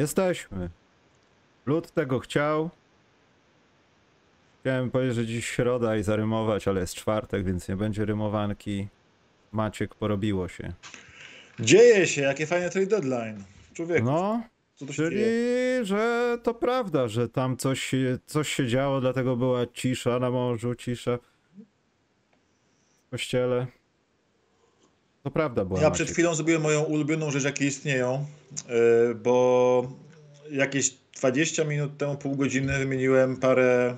Jesteśmy. Lud tego chciał. Chciałem powiedzieć, że dziś środa i zarymować, ale jest czwartek, więc nie będzie rymowanki. Maciek, porobiło się. Dzieje się, jakie fajne trade deadline. Człowiek, No, czyli, dzieje? że to prawda, że tam coś, coś się działo, dlatego była cisza na morzu, cisza w kościele. To prawda była, Ja przed Maciek. chwilą zrobiłem moją ulubioną rzecz, jakie istnieją, yy, bo jakieś 20 minut temu, pół godziny wymieniłem parę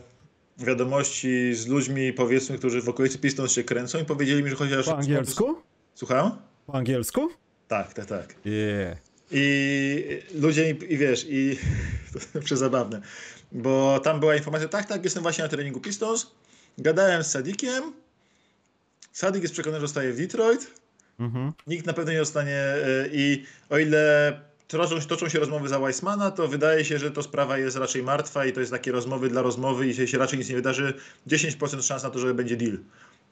wiadomości z ludźmi, powiedzmy, którzy w okolicy Pistons się kręcą i powiedzieli mi, że chociaż... Po angielsku? Słucham? Po angielsku? Tak, tak, tak. Yeah. I ludzie, i, i wiesz, i to przezabawne, bo tam była informacja, tak, tak, jestem właśnie na treningu Pistons, gadałem z Sadikiem, Sadik jest przekonany, że zostaje w Detroit, Mhm. nikt na pewno nie zostanie y, i o ile toczą, toczą się rozmowy za Weissmana, to wydaje się, że to sprawa jest raczej martwa i to jest takie rozmowy dla rozmowy i jeśli się raczej nic nie wydarzy, 10% szans na to, że będzie deal.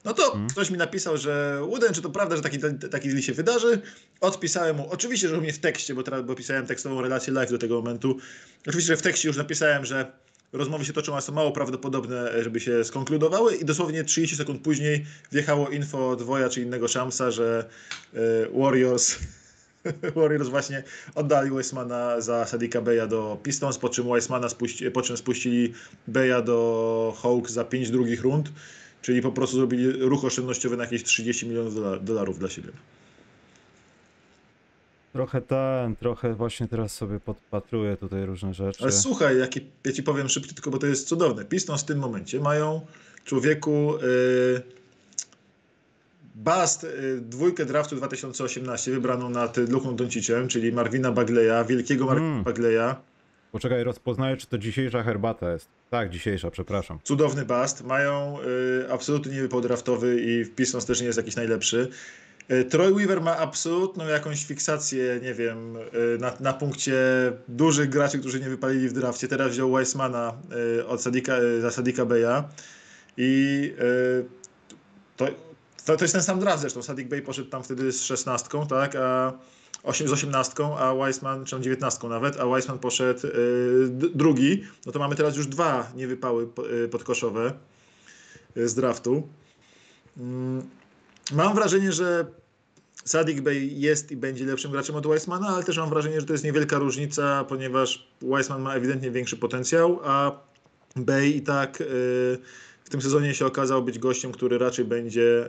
No to ktoś mi napisał, że Uden, czy to prawda, że taki, taki deal się wydarzy? Odpisałem mu, oczywiście, że u mnie w tekście, bo teraz bo pisałem tekstową relację live do tego momentu. Oczywiście, że w tekście już napisałem, że rozmowy się toczą, a są mało prawdopodobne, żeby się skonkludowały i dosłownie 30 sekund później wjechało info od Woja czy innego Shamsa, że e, Warriors Warriors właśnie oddali Weissmana za Sadika Beya do Pistons, po czym Weissmana spuści, po czym spuścili Beya do Hawks za 5 drugich rund, czyli po prostu zrobili ruch oszczędnościowy na jakieś 30 milionów dola- dolarów dla siebie. Trochę ten, trochę właśnie teraz sobie podpatruję tutaj różne rzeczy. Ale słuchaj, jaki, ja ci powiem szybko, tylko bo to jest cudowne. Pistons w tym momencie mają człowieku yy, Bast, yy, dwójkę draftu 2018 wybraną nad Luką Doncicem, czyli Marvina Bagleya, wielkiego Marvina Mm. Bagleya. Poczekaj, rozpoznaję, czy to dzisiejsza herbata jest. Tak, dzisiejsza, przepraszam. Cudowny bast. Mają y, absolutnie nie wypał draftowy i w Pistons też nie jest jakiś najlepszy. Y, Troy Weaver ma absolutną jakąś fiksację, nie wiem, y, na, na punkcie dużych graczy, którzy nie wypalili w drafcie. Teraz wziął Weissmana y, od Sadika, za Sadika Beya i to, to, to jest ten sam draft zresztą. Sadik Bey poszedł tam wtedy z 16, tak, a 8 z 18, a Weissman, czy tam 19 nawet, a Weissman poszedł drugi, no to mamy teraz już dwa niewypały po- podkoszowe z draftu. Mm, Mam wrażenie, że Sadik Bey jest i będzie lepszym graczem od Weissmana, ale też mam wrażenie, że to jest niewielka różnica, ponieważ Weissman ma ewidentnie większy potencjał, a Bey i tak y, w tym sezonie się okazał być gościem, który raczej będzie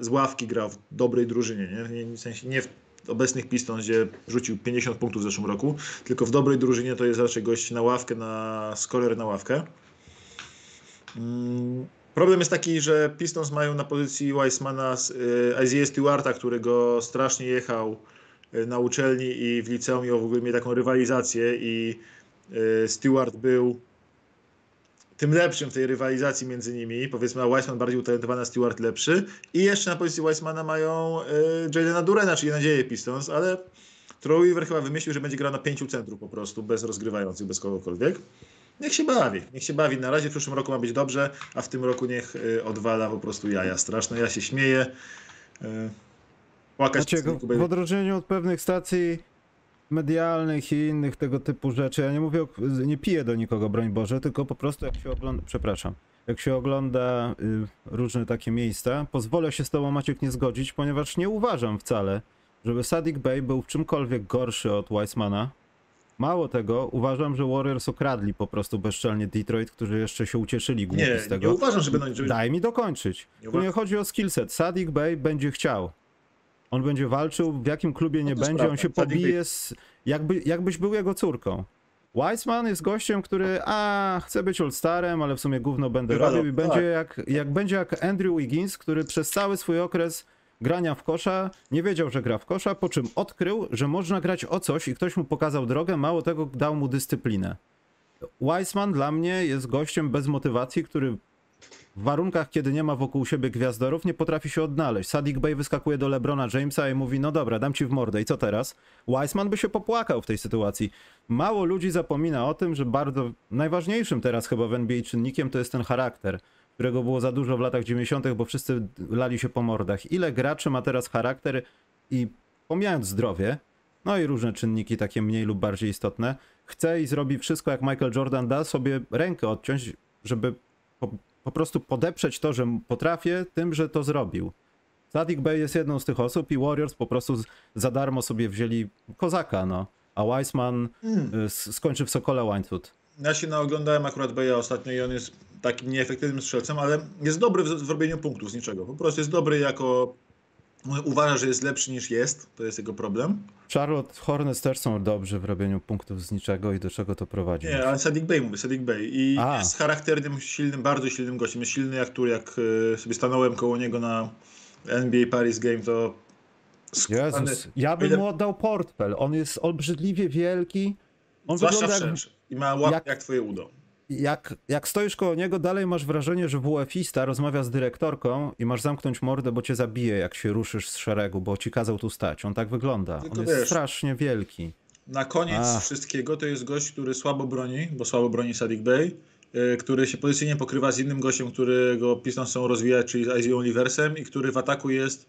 y, z ławki grał w dobrej drużynie. Nie? W sensie nie w obecnych Pistons, gdzie rzucił 50 punktów w zeszłym roku, tylko w dobrej drużynie to jest raczej gość na ławkę, na skorer na ławkę. Problem jest taki, że Pistons mają na pozycji Weissmana y, Isaiah Stewarta, który go strasznie jechał y, na uczelni i w liceum miał w ogóle miał taką rywalizację i y, Stewart był tym lepszym w tej rywalizacji między nimi. Powiedzmy, a Weissman bardziej utalentowany, a Stewart lepszy. I jeszcze na pozycji Weissmana mają Jadena Durena, czyli nadzieję Pistons, ale Troy Weaver chyba wymyślił, że będzie grał na pięciu centrów po prostu, bez rozgrywających, bez kogokolwiek. Niech się bawi, niech się bawi. Na razie w przyszłym roku ma być dobrze, a w tym roku niech y, odwala po prostu jaja straszne. Ja się śmieję. Y, płakać Znaczy, w Beyowi. odróżnieniu od pewnych stacji medialnych i innych tego typu rzeczy, ja nie mówię, nie piję do nikogo, broń Boże, tylko po prostu jak się ogląda, przepraszam, jak się ogląda y, różne takie miejsca, pozwolę się z tobą Maciek nie zgodzić, ponieważ nie uważam wcale, żeby Sadik Bey był w czymkolwiek gorszy od Weissmana. Mało tego, uważam, że Warriors okradli po prostu bezczelnie Detroit, którzy jeszcze się ucieszyli głupie Nie, z tego. nie uważam, że będą... Żeby... Daj mi dokończyć. Nie nie chodzi o skillset. Sadik Bey będzie chciał. On będzie walczył, w jakim klubie nie No będzie, on prawda. się Sadik pobije, z, jakby, jakbyś był jego córką. Weissman jest gościem, który a, chce być All-Starem, ale w sumie gówno będę Wywalał, robił i będzie tak. jak, jak będzie jak Andrew Wiggins, który przez cały swój okres grania w kosza nie wiedział, że gra w kosza, po czym odkrył, że można grać o coś i ktoś mu pokazał drogę, mało tego dał mu dyscyplinę. Weissman dla mnie jest gościem bez motywacji, który w warunkach, kiedy nie ma wokół siebie gwiazdorów, nie potrafi się odnaleźć. Sadik Bey wyskakuje do LeBrona Jamesa i mówi, no dobra, dam ci w mordę i co teraz? Weissman by się popłakał w tej sytuacji. Mało ludzi zapomina o tym, że bardzo najważniejszym teraz chyba w NBA czynnikiem to jest ten charakter, którego było za dużo w latach 90., bo wszyscy lali się po mordach. Ile graczy ma teraz charakter i pomijając zdrowie, no i różne czynniki takie mniej lub bardziej istotne. Chce i zrobi wszystko, jak Michael Jordan da sobie rękę odciąć, żeby po, po prostu podeprzeć to, że potrafię, tym, że to zrobił. Sadik Bey jest jedną z tych osób i Warriors po prostu za darmo sobie wzięli kozaka, no. A Weissman y, s- skończy w Sokole Łańcut. Ja się naoglądałem akurat Beja ostatnio i on jest takim nieefektywnym strzelcem, ale jest dobry w, w robieniu punktów z niczego. Po prostu jest dobry jako... Uważa, że jest lepszy niż jest. To jest jego problem. Charlotte Hornets też są dobrzy w robieniu punktów z niczego i do czego to prowadzi. Nie, ale Sadik Bey mówię, Sadik Bey. I A. jest charakternym, silnym, bardzo silnym gościem. Jest silny jak tu, jak y, sobie stanąłem koło niego na NBA Paris Game, to... Jezus, ja bym ile- mu oddał portfel. On jest obrzydliwie wielki. On Zwłaszcza wygląda jak. I ma łap jak- jak... twoje udo. Jak, jak stoisz koło niego, dalej masz wrażenie, że WF-ista rozmawia z dyrektorką i masz zamknąć mordę, bo cię zabije, jak się ruszysz z szeregu, bo ci kazał tu stać. On tak wygląda. Tylko On jest wiesz- strasznie wielki. Na koniec Ach. wszystkiego to jest gość, który słabo broni, bo słabo broni Sadik Bey, y, który się pozycyjnie pokrywa z innym gościem, którego Pistons chcą rozwijać, czyli z Isaiah Oliversem i który w ataku jest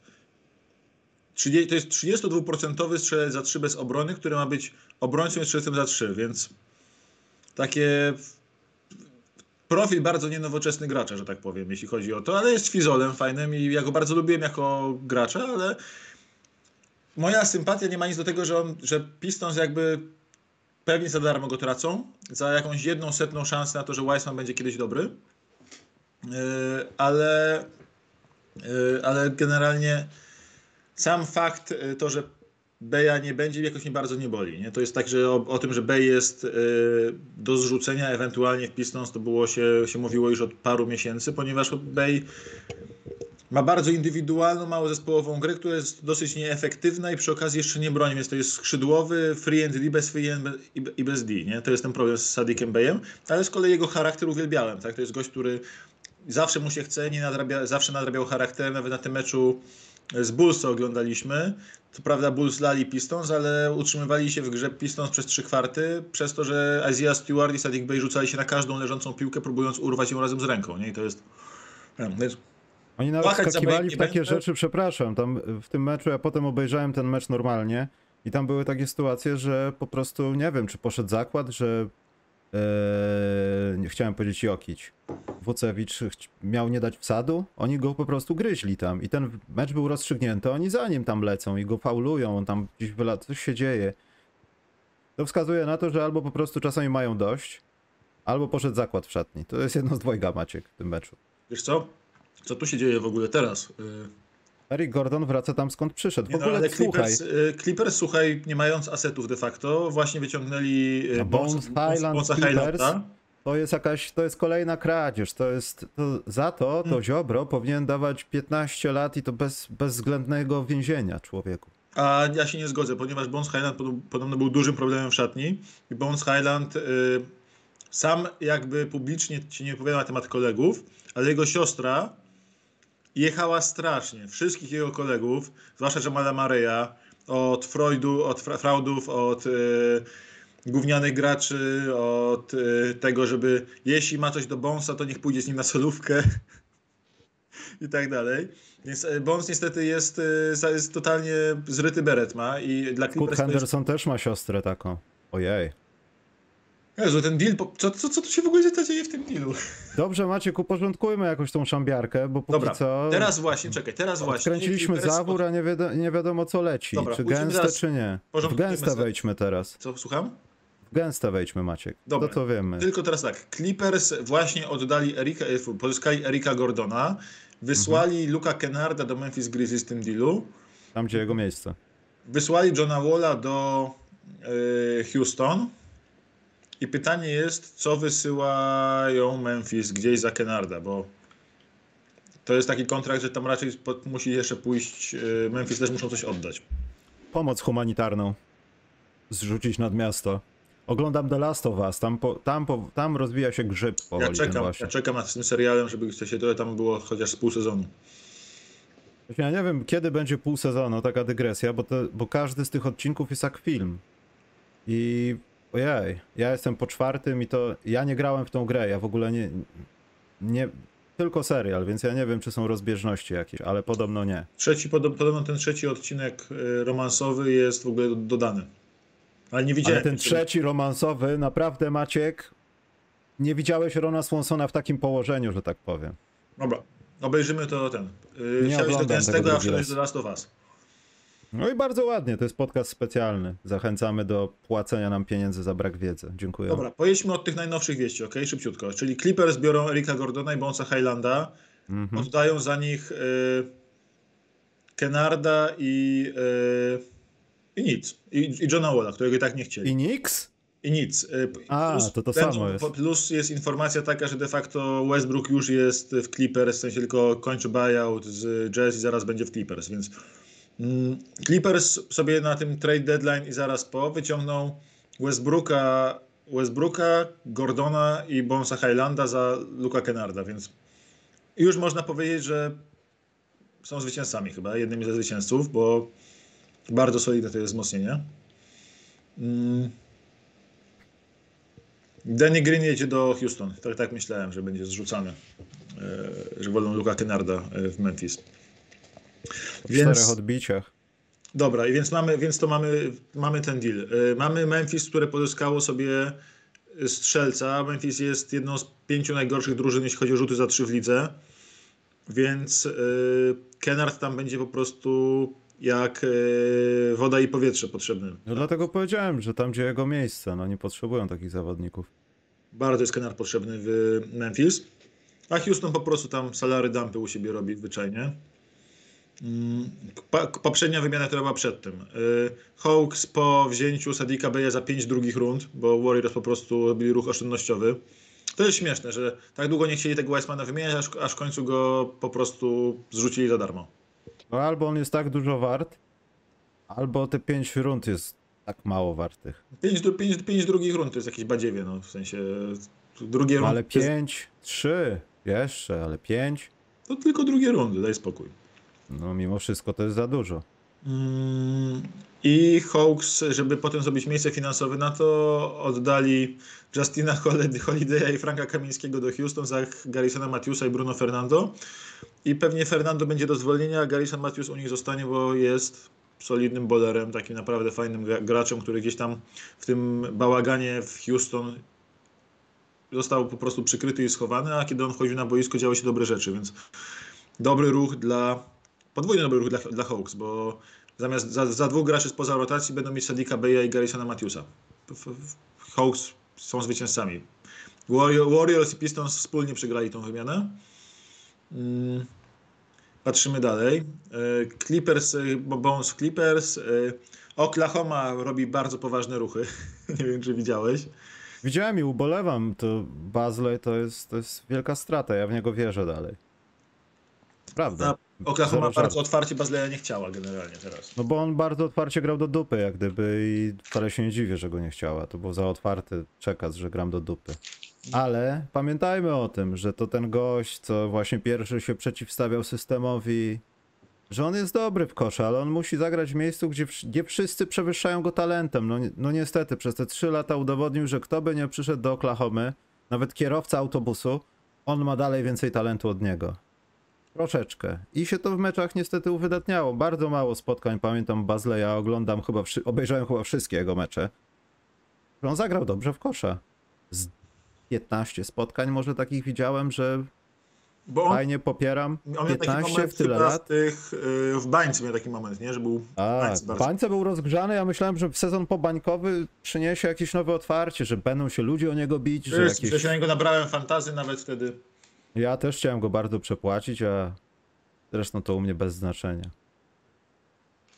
30, to jest 32% strzelec za 3 bez obrony, który ma być obrońcą i strzelcem za 3, więc takie profil bardzo nienowoczesny gracza, że tak powiem, jeśli chodzi o to, ale jest fizolem fajnym i ja go bardzo lubiłem jako gracza, ale moja sympatia nie ma nic do tego, że, on, że Pistons jakby pewnie za darmo go tracą, za jakąś jedną setną szansę na to, że Weissman będzie kiedyś dobry, Yy, ale, yy, ale generalnie sam fakt yy, to, że Beja nie będzie, jakoś mnie bardzo nie boli. Nie? To jest tak, że o, o tym, że Bej jest yy, do zrzucenia ewentualnie w Pistons, to było się, się mówiło już od paru miesięcy, ponieważ Bej ma bardzo indywidualną, mało zespołową grę, która jest dosyć nieefektywna i przy okazji jeszcze nie broni, więc to jest skrzydłowy, free and D bez free and i be- i bez D, nie? To jest ten problem z Sadikiem Beyem, ale z kolei jego charakter uwielbiałem, tak? To jest gość, który zawsze mu się chce, nie nadrabia, zawsze nadrabiał charakterem, nawet na tym meczu z Bulls oglądaliśmy. Co prawda Bulls lali Pistons, ale utrzymywali się w grze Pistons przez trzy kwarty, przez to, że Isaiah Stewart i Sadik Bey rzucali się na każdą leżącą piłkę, próbując urwać ją razem z ręką, nie? I to jest... Więc Oni nawet skakiwali w takie będę. rzeczy, przepraszam, tam w tym meczu, ja potem obejrzałem ten mecz normalnie i tam były takie sytuacje, że po prostu, nie wiem, czy poszedł zakład, że e, nie chciałem powiedzieć Jokić. Wucewicz miał nie dać wsadu, oni go po prostu gryźli tam i ten mecz był rozstrzygnięty, oni za nim tam lecą i go faulują, on tam gdzieś wyla... coś się dzieje. To wskazuje na to, że albo po prostu czasami mają dość, albo poszedł zakład w szatni. To jest jedno z dwojga, Maciek, w tym meczu. Wiesz co? Co tu się dzieje w ogóle teraz? Eric Gordon wraca tam skąd przyszedł. W Nie no, ogóle ale słuchaj, Clippers, y, Clippers, słuchaj, nie mając asetów de facto, właśnie wyciągnęli y, A Bones Highland Bonesa Clippers? To jest jakaś, to jest kolejna kradzież. To jest, to, za to Hmm. to Ziobro powinien dawać 15 lat i to bez bezwzględnego więzienia człowieku. A ja się nie zgodzę, ponieważ Bones Highland podo- podobno był dużym problemem w szatni. I Bones Highland y, sam jakby publicznie ci nie wypowiada na temat kolegów, ale jego siostra jechała strasznie. Wszystkich jego kolegów, zwłaszcza Jamala Mareya, od Freudu, od fra- fraudów, od y, gównianych graczy, od y, tego, żeby jeśli ma coś do Bonesa, to niech pójdzie z nim na solówkę i tak dalej. Więc y, Bones niestety jest, jest totalnie zryty beret ma i dla Kurt Clippers jest... Henderson też ma siostrę taką. Ojej. Jezu, ten deal, co, co, co tu się w ogóle dzieje w tym dealu? Dobrze Maciek, uporządkujmy jakoś tą szambiarkę, bo póki Dobra, co teraz właśnie, czekaj, teraz właśnie. kręciliśmy zawór, a nie, wiadomo, nie wiadomo co leci. Dobra, czy gęste, teraz- czy nie. W gęste wejdźmy teraz. Co, słucham? W gęste wejdźmy Maciek. Dobra. To to wiemy. Tylko teraz tak, Clippers właśnie oddali Erika, e, pozyskali Erika Gordona, wysłali Mhm. Luka Kennarda do Memphis Grizzlies w tym dealu, Tam gdzie jego miejsce. wysłali Johna Walla do e, Houston i pytanie jest, co wysyłają Memphis gdzieś za Kennarda, bo to jest taki kontrakt, że tam raczej musi jeszcze pójść, e, Memphis też muszą coś oddać. pomoc humanitarną zrzucić nad miasto. Oglądam The Last of Us, tam, po, tam, po, tam rozwija się grzyb powoli Ja czekam, ja czekam nad tym serialem, żeby się tam było chociaż z pół sezonu. Ja nie wiem, kiedy będzie pół sezonu, taka dygresja, bo, to, bo każdy z tych odcinków jest jak film. I ojej, ja jestem po czwartym i to ja nie grałem w tą grę, ja w ogóle nie, nie tylko serial, więc ja nie wiem, czy są rozbieżności jakieś, ale podobno nie. Trzeci, podob- podobno ten trzeci odcinek y, romansowy jest w ogóle do- dodany. Ale nie widziałem. Ale ten trzeci romansowy, naprawdę Maciek, nie widziałeś Rona Swansona w takim położeniu, że tak powiem. Dobra, obejrzymy to ten. Yy, Nie Chciałeś do gęstego, tego a wszedłeś do Last of Us. No i bardzo ładnie, to jest podcast specjalny. Zachęcamy do płacenia nam pieniędzy za brak wiedzy. Dziękuję. Dobra, pojedźmy od tych najnowszych wieści, ok? Szybciutko. Czyli Clippers biorą Erika Gordona i Bonesa Highlanda. Mhm. Oddają za nich y, Kenarda i, y, i nic. I, I Johna Walla, którego i tak nie chcieli. I Nix? I nic. Y, A, to to samo jest. Plus jest informacja taka, że de facto Westbrook już jest w Clippers, w sensie tylko kończy buyout z Jazz i zaraz będzie w Clippers, więc mm, Clippers sobie na tym trade deadline i zaraz po wyciągną Westbrooka, Westbrooka Gordona i Bonesa Highlanda za Luka Kennarda, więc już można powiedzieć, że są zwycięzcami chyba, jednymi ze zwycięzców, bo bardzo solidne to jest wzmocnienie. Mm. Danny Green jedzie do Houston. Tak, tak myślałem, że będzie zrzucany. e, Że wolą Luka Kennarda e, w Memphis. W Więc- czterech odbiciach. Dobra, i więc mamy, więc to mamy, mamy ten deal. E, Mamy Memphis, które pozyskało sobie strzelca. Memphis jest jedną z pięciu najgorszych drużyn, jeśli chodzi o rzuty za trzy w lidze. Więc e, Kennard tam będzie po prostu jak e, woda i powietrze potrzebny. No dlatego powiedziałem, że tam gdzie jego miejsce, no nie potrzebują takich zawodników. Bardzo jest Kennard potrzebny w Memphis. A Houston po prostu tam salary dumpy u siebie robi zwyczajnie. Mm, Poprzednia wymiana, która była przed tym. Y, Hawks po wzięciu Sadika Beya za 5 drugich rund, bo Warriors po prostu robili ruch oszczędnościowy. To jest śmieszne, że tak długo nie chcieli tego Weissmana wymieniać, aż, aż w końcu go po prostu zrzucili za darmo. No albo on jest tak dużo wart, albo te pięć rund jest tak mało wartych. 5, pięć, pięć drugich rund to jest jakieś badziewie, no w sensie drugie No, rundy. ale to jest- pięć, trzy, jeszcze, ale pięć, To tylko drugie rundy, daj spokój. No mimo wszystko to jest za dużo. Mm, I Hawks, żeby potem zrobić miejsce finansowe na to, oddali Justina Hol- Holiday'a i Franka Kamińskiego do Houston za Garrisona Matthewsa i Bruno Fernando. I pewnie Fernando będzie do zwolnienia, a Garrison Matthews u nich zostanie, bo jest solidnym bolerem, takim naprawdę fajnym gra- graczem, który gdzieś tam w tym bałaganie w Houston został po prostu przykryty i schowany, a kiedy on wchodził na boisko, działy się dobre rzeczy, więc dobry ruch dla podwójny dobry ruch dla, dla Hawks, bo zamiast za, za dwóch graczy spoza rotacji będą mieć Sadika Beya i Garrisona Matthewsa. Hawks są zwycięzcami. Warrior, Warriors i Pistons wspólnie przegrali tą wymianę. Mm, Patrzymy dalej. E, Clippers, e, bo Bones Clippers. e, Oklahoma robi bardzo poważne ruchy. Nie wiem, czy widziałeś. Widziałem i ubolewam, to Bazley to jest, to jest wielka strata, ja w niego wierzę dalej. Prawda. A Oklahoma Zero bardzo otwarcie Bazleya nie chciała generalnie teraz. No bo on bardzo otwarcie grał do dupy, jak gdyby i wcale się nie dziwię, że go nie chciała. To był za otwarty przekaz, że gram do dupy. Ale pamiętajmy o tym, że to ten gość, co właśnie pierwszy się przeciwstawiał systemowi, że on jest dobry w kosza, ale on musi zagrać w miejscu, gdzie nie wszyscy przewyższają go talentem. No, no niestety, przez te trzy lata udowodnił, że kto by nie przyszedł do Oklahomy, nawet kierowca autobusu, on ma dalej więcej talentu od niego. Troszeczkę. I się to w meczach niestety uwydatniało. Bardzo mało spotkań, pamiętam Bazleya, oglądam chyba, obejrzałem chyba wszystkie jego mecze. On zagrał dobrze w kosza. Z 15 spotkań może takich widziałem, że Bo on, fajnie popieram. on miał taki 15 moment w tyle lat. W, tych, y, w bańce miał taki moment, nie? Że był A, bańce bardzo. bańce był rozgrzany, ja myślałem, że sezon pobańkowy przyniesie jakieś nowe otwarcie, że będą się ludzie o niego bić, że Wszyscy, jakieś... że się na niego nabrałem fantazy nawet wtedy. Ja też chciałem go bardzo przepłacić, a zresztą to u mnie bez znaczenia.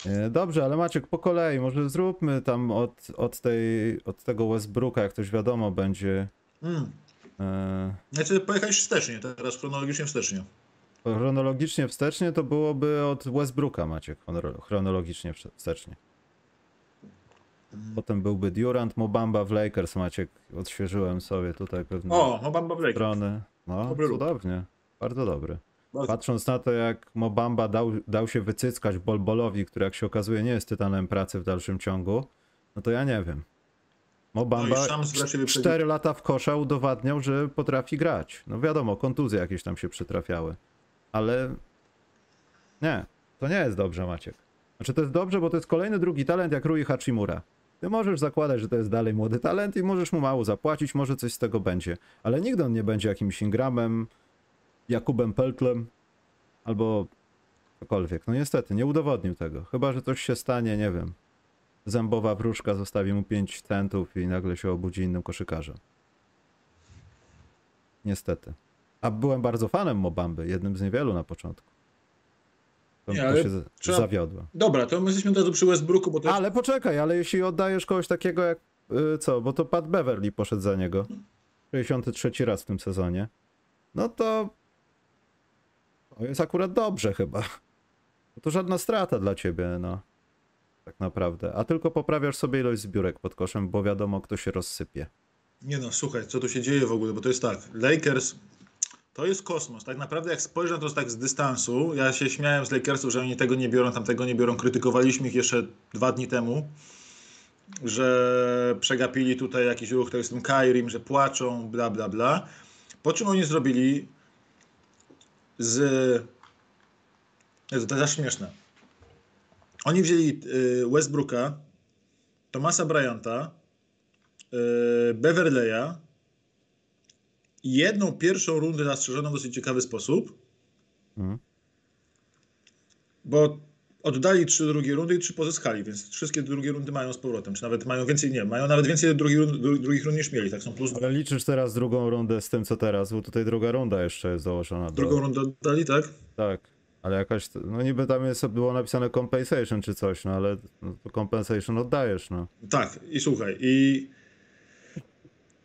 E, Dobrze, ale Maciek, po kolei, może zróbmy tam od, od, tej, od tego Westbrooka, jak ktoś wiadomo będzie. Mm. E, Znaczy pojechałeś wstecznie, teraz chronologicznie wstecznie. chronologicznie wstecznie to byłoby od Westbrooka, Maciek, chronolo- chronologicznie wste- wstecznie. Potem byłby Durant, Mobamba w Lakers, Maciek, odświeżyłem sobie tutaj pewne O, Mobamba Blake. strony. No, Dobry cudownie, bardzo dobry. Bardzo. Patrząc na to, jak Mobamba dał, dał się wycyckać Bolbolowi, który jak się okazuje nie jest tytanem pracy w dalszym ciągu, no to ja nie wiem. No Mobamba wyprzedził. 4 lata w kosza udowadniał, że potrafi grać. No wiadomo, kontuzje jakieś tam się przytrafiały. Ale nie, to nie jest dobrze, Maciek. Znaczy to jest dobrze, bo to jest kolejny drugi talent jak Rui Hachimura. Ty możesz zakładać, że to jest dalej młody talent i możesz mu mało zapłacić, może coś z tego będzie. Ale nigdy on nie będzie jakimś Ingramem, Jakubem Peltlem albo cokolwiek. No niestety, nie udowodnił tego. Chyba, że coś się stanie, nie wiem. Zębowa wróżka zostawi mu 5 centów i nagle się obudzi innym koszykarzem. Niestety. A byłem bardzo fanem Mobamby, jednym z niewielu na początku. Nie, to się trzeba-. Dobra, to my jesteśmy od razu przy Westbrooku, bo to. Ale poczekaj, ale jeśli oddajesz kogoś takiego jak. y, co? Bo to Pat Beverly poszedł za niego. 63 raz w tym sezonie. No to. To jest akurat dobrze chyba. To żadna strata dla ciebie, no. Tak naprawdę. A tylko poprawiasz sobie ilość zbiórek pod koszem, bo wiadomo, kto się rozsypie. Nie no, słuchaj, co tu się dzieje w ogóle, bo to jest tak, Lakers to jest kosmos. Tak naprawdę jak spojrzę na to tak z dystansu, ja się śmiałem z Lakersów, że oni tego nie biorą, tamtego nie biorą, krytykowaliśmy ich jeszcze dwa dni temu, że przegapili tutaj jakiś ruch, to jest tym Kairim, że płaczą, bla bla bla. Po czym oni zrobili z... To jest aż śmieszne. Oni wzięli y, Westbrooka, Thomasa Bryanta, y, Beverleya jedną pierwszą rundę zastrzeżoną w dosyć ciekawy sposób, Mhm. bo oddali trzy drugie rundy i trzy pozyskali, więc wszystkie drugie rundy mają z powrotem, czy nawet mają więcej, nie, mają nawet więcej drugich rund, dru- drugich rund niż mieli, tak są plus Ale liczysz teraz drugą rundę z tym, co teraz, bo tutaj druga runda jeszcze jest dołożona. Do... drugą rundę oddali, tak? Tak, ale jakaś, no niby tam jest, było napisane compensation czy coś, no ale no, compensation oddajesz, no. Tak, i słuchaj, i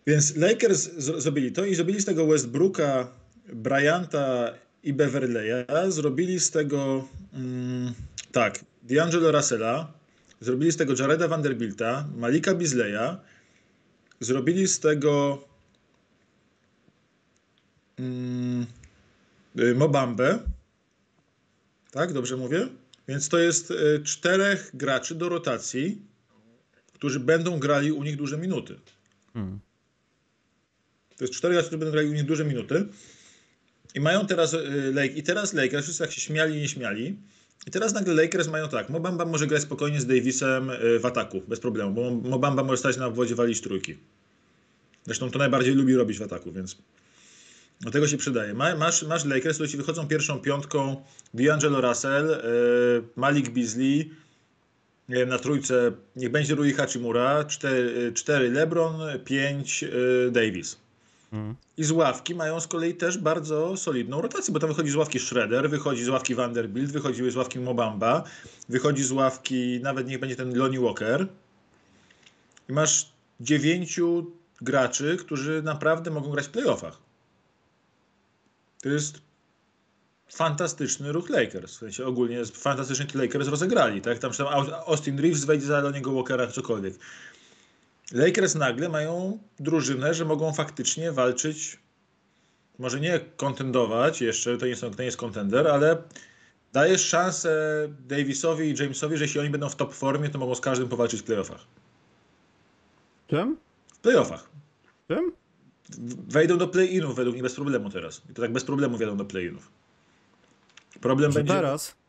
więc Lakers zrobili to i zrobili z tego Westbrooka, Bryanta i Beverleya, zrobili z tego mm, tak, D'Angelo Russella, zrobili z tego Jareda Vanderbilta, Malika Beasleya, zrobili z tego mm, y, tak, dobrze mówię? Więc to jest y, czterech graczy do rotacji, którzy będą grali u nich duże minuty. Hmm. To jest cztery gracze, którzy będą grali u nich duże minuty. I mają teraz y, Lake, i teraz Lakers, wszyscy jak się śmiali nie śmiali. I teraz nagle Lakers mają tak, Mobamba może grać spokojnie z Davisem y, w ataku, bez problemu, bo Mobamba może stać na obwodzie walić trójki. Zresztą to najbardziej lubi robić w ataku, więc do tego się przydaje. Ma, masz, masz Lakers, którzy ci wychodzą pierwszą piątką D'Angelo Russell, y, Malik Beasley, na trójce niech będzie Rui Hachimura, cztery, cztery LeBron, pięć y, Davis. Mhm. I z ławki mają z kolei też bardzo solidną rotację, bo tam wychodzi z ławki Shredder, wychodzi z ławki Vanderbilt, wychodzi z ławki Mobamba, wychodzi z ławki, nawet niech będzie ten Lonnie Walker. I masz dziewięciu graczy, którzy naprawdę mogą grać w playoffach. To jest fantastyczny ruch Lakers. W sensie ogólnie to Lakers rozegrali. Tak? Tam, tam Austin Reeves wejdzie za Lonniego Walkera, cokolwiek. Lakers nagle mają drużynę, że mogą faktycznie walczyć, może nie kontendować jeszcze, to nie, są, to nie jest kontender, ale dajesz szansę Davisowi i Jamesowi, że jeśli oni będą w top formie, to mogą z każdym powalczyć w playoffach. Czym? W playoffach. Czym? Wejdą do play-inów według mnie bez problemu teraz. I to tak bez problemu wejdą do play-inów. Problem Że będzie... teraz?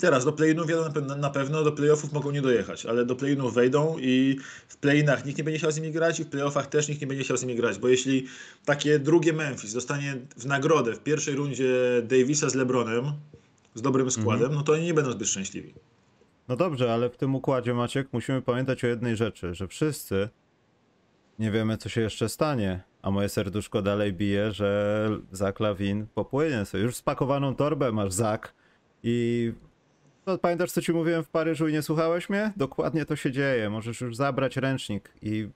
Teraz do play-inów na pe- na pewno, do play-offów mogą nie dojechać, ale do play-inów wejdą i w play-inach nikt nie będzie chciał z nimi grać i w play-offach też nikt nie będzie chciał z nimi grać, bo jeśli takie drugie Memphis dostanie w nagrodę w pierwszej rundzie Davisa z LeBronem, z dobrym składem, no to oni nie będą zbyt szczęśliwi. No dobrze, ale w tym układzie, Maciek, musimy pamiętać o jednej rzeczy, że wszyscy nie wiemy, co się jeszcze stanie, a moje serduszko dalej bije, że Zak Lawin popłynie sobie. Już spakowaną torbę masz, Zak, i no, pamiętasz, co ci mówiłem w Paryżu i nie słuchałeś mnie? Dokładnie to się dzieje. Możesz już zabrać ręcznik i,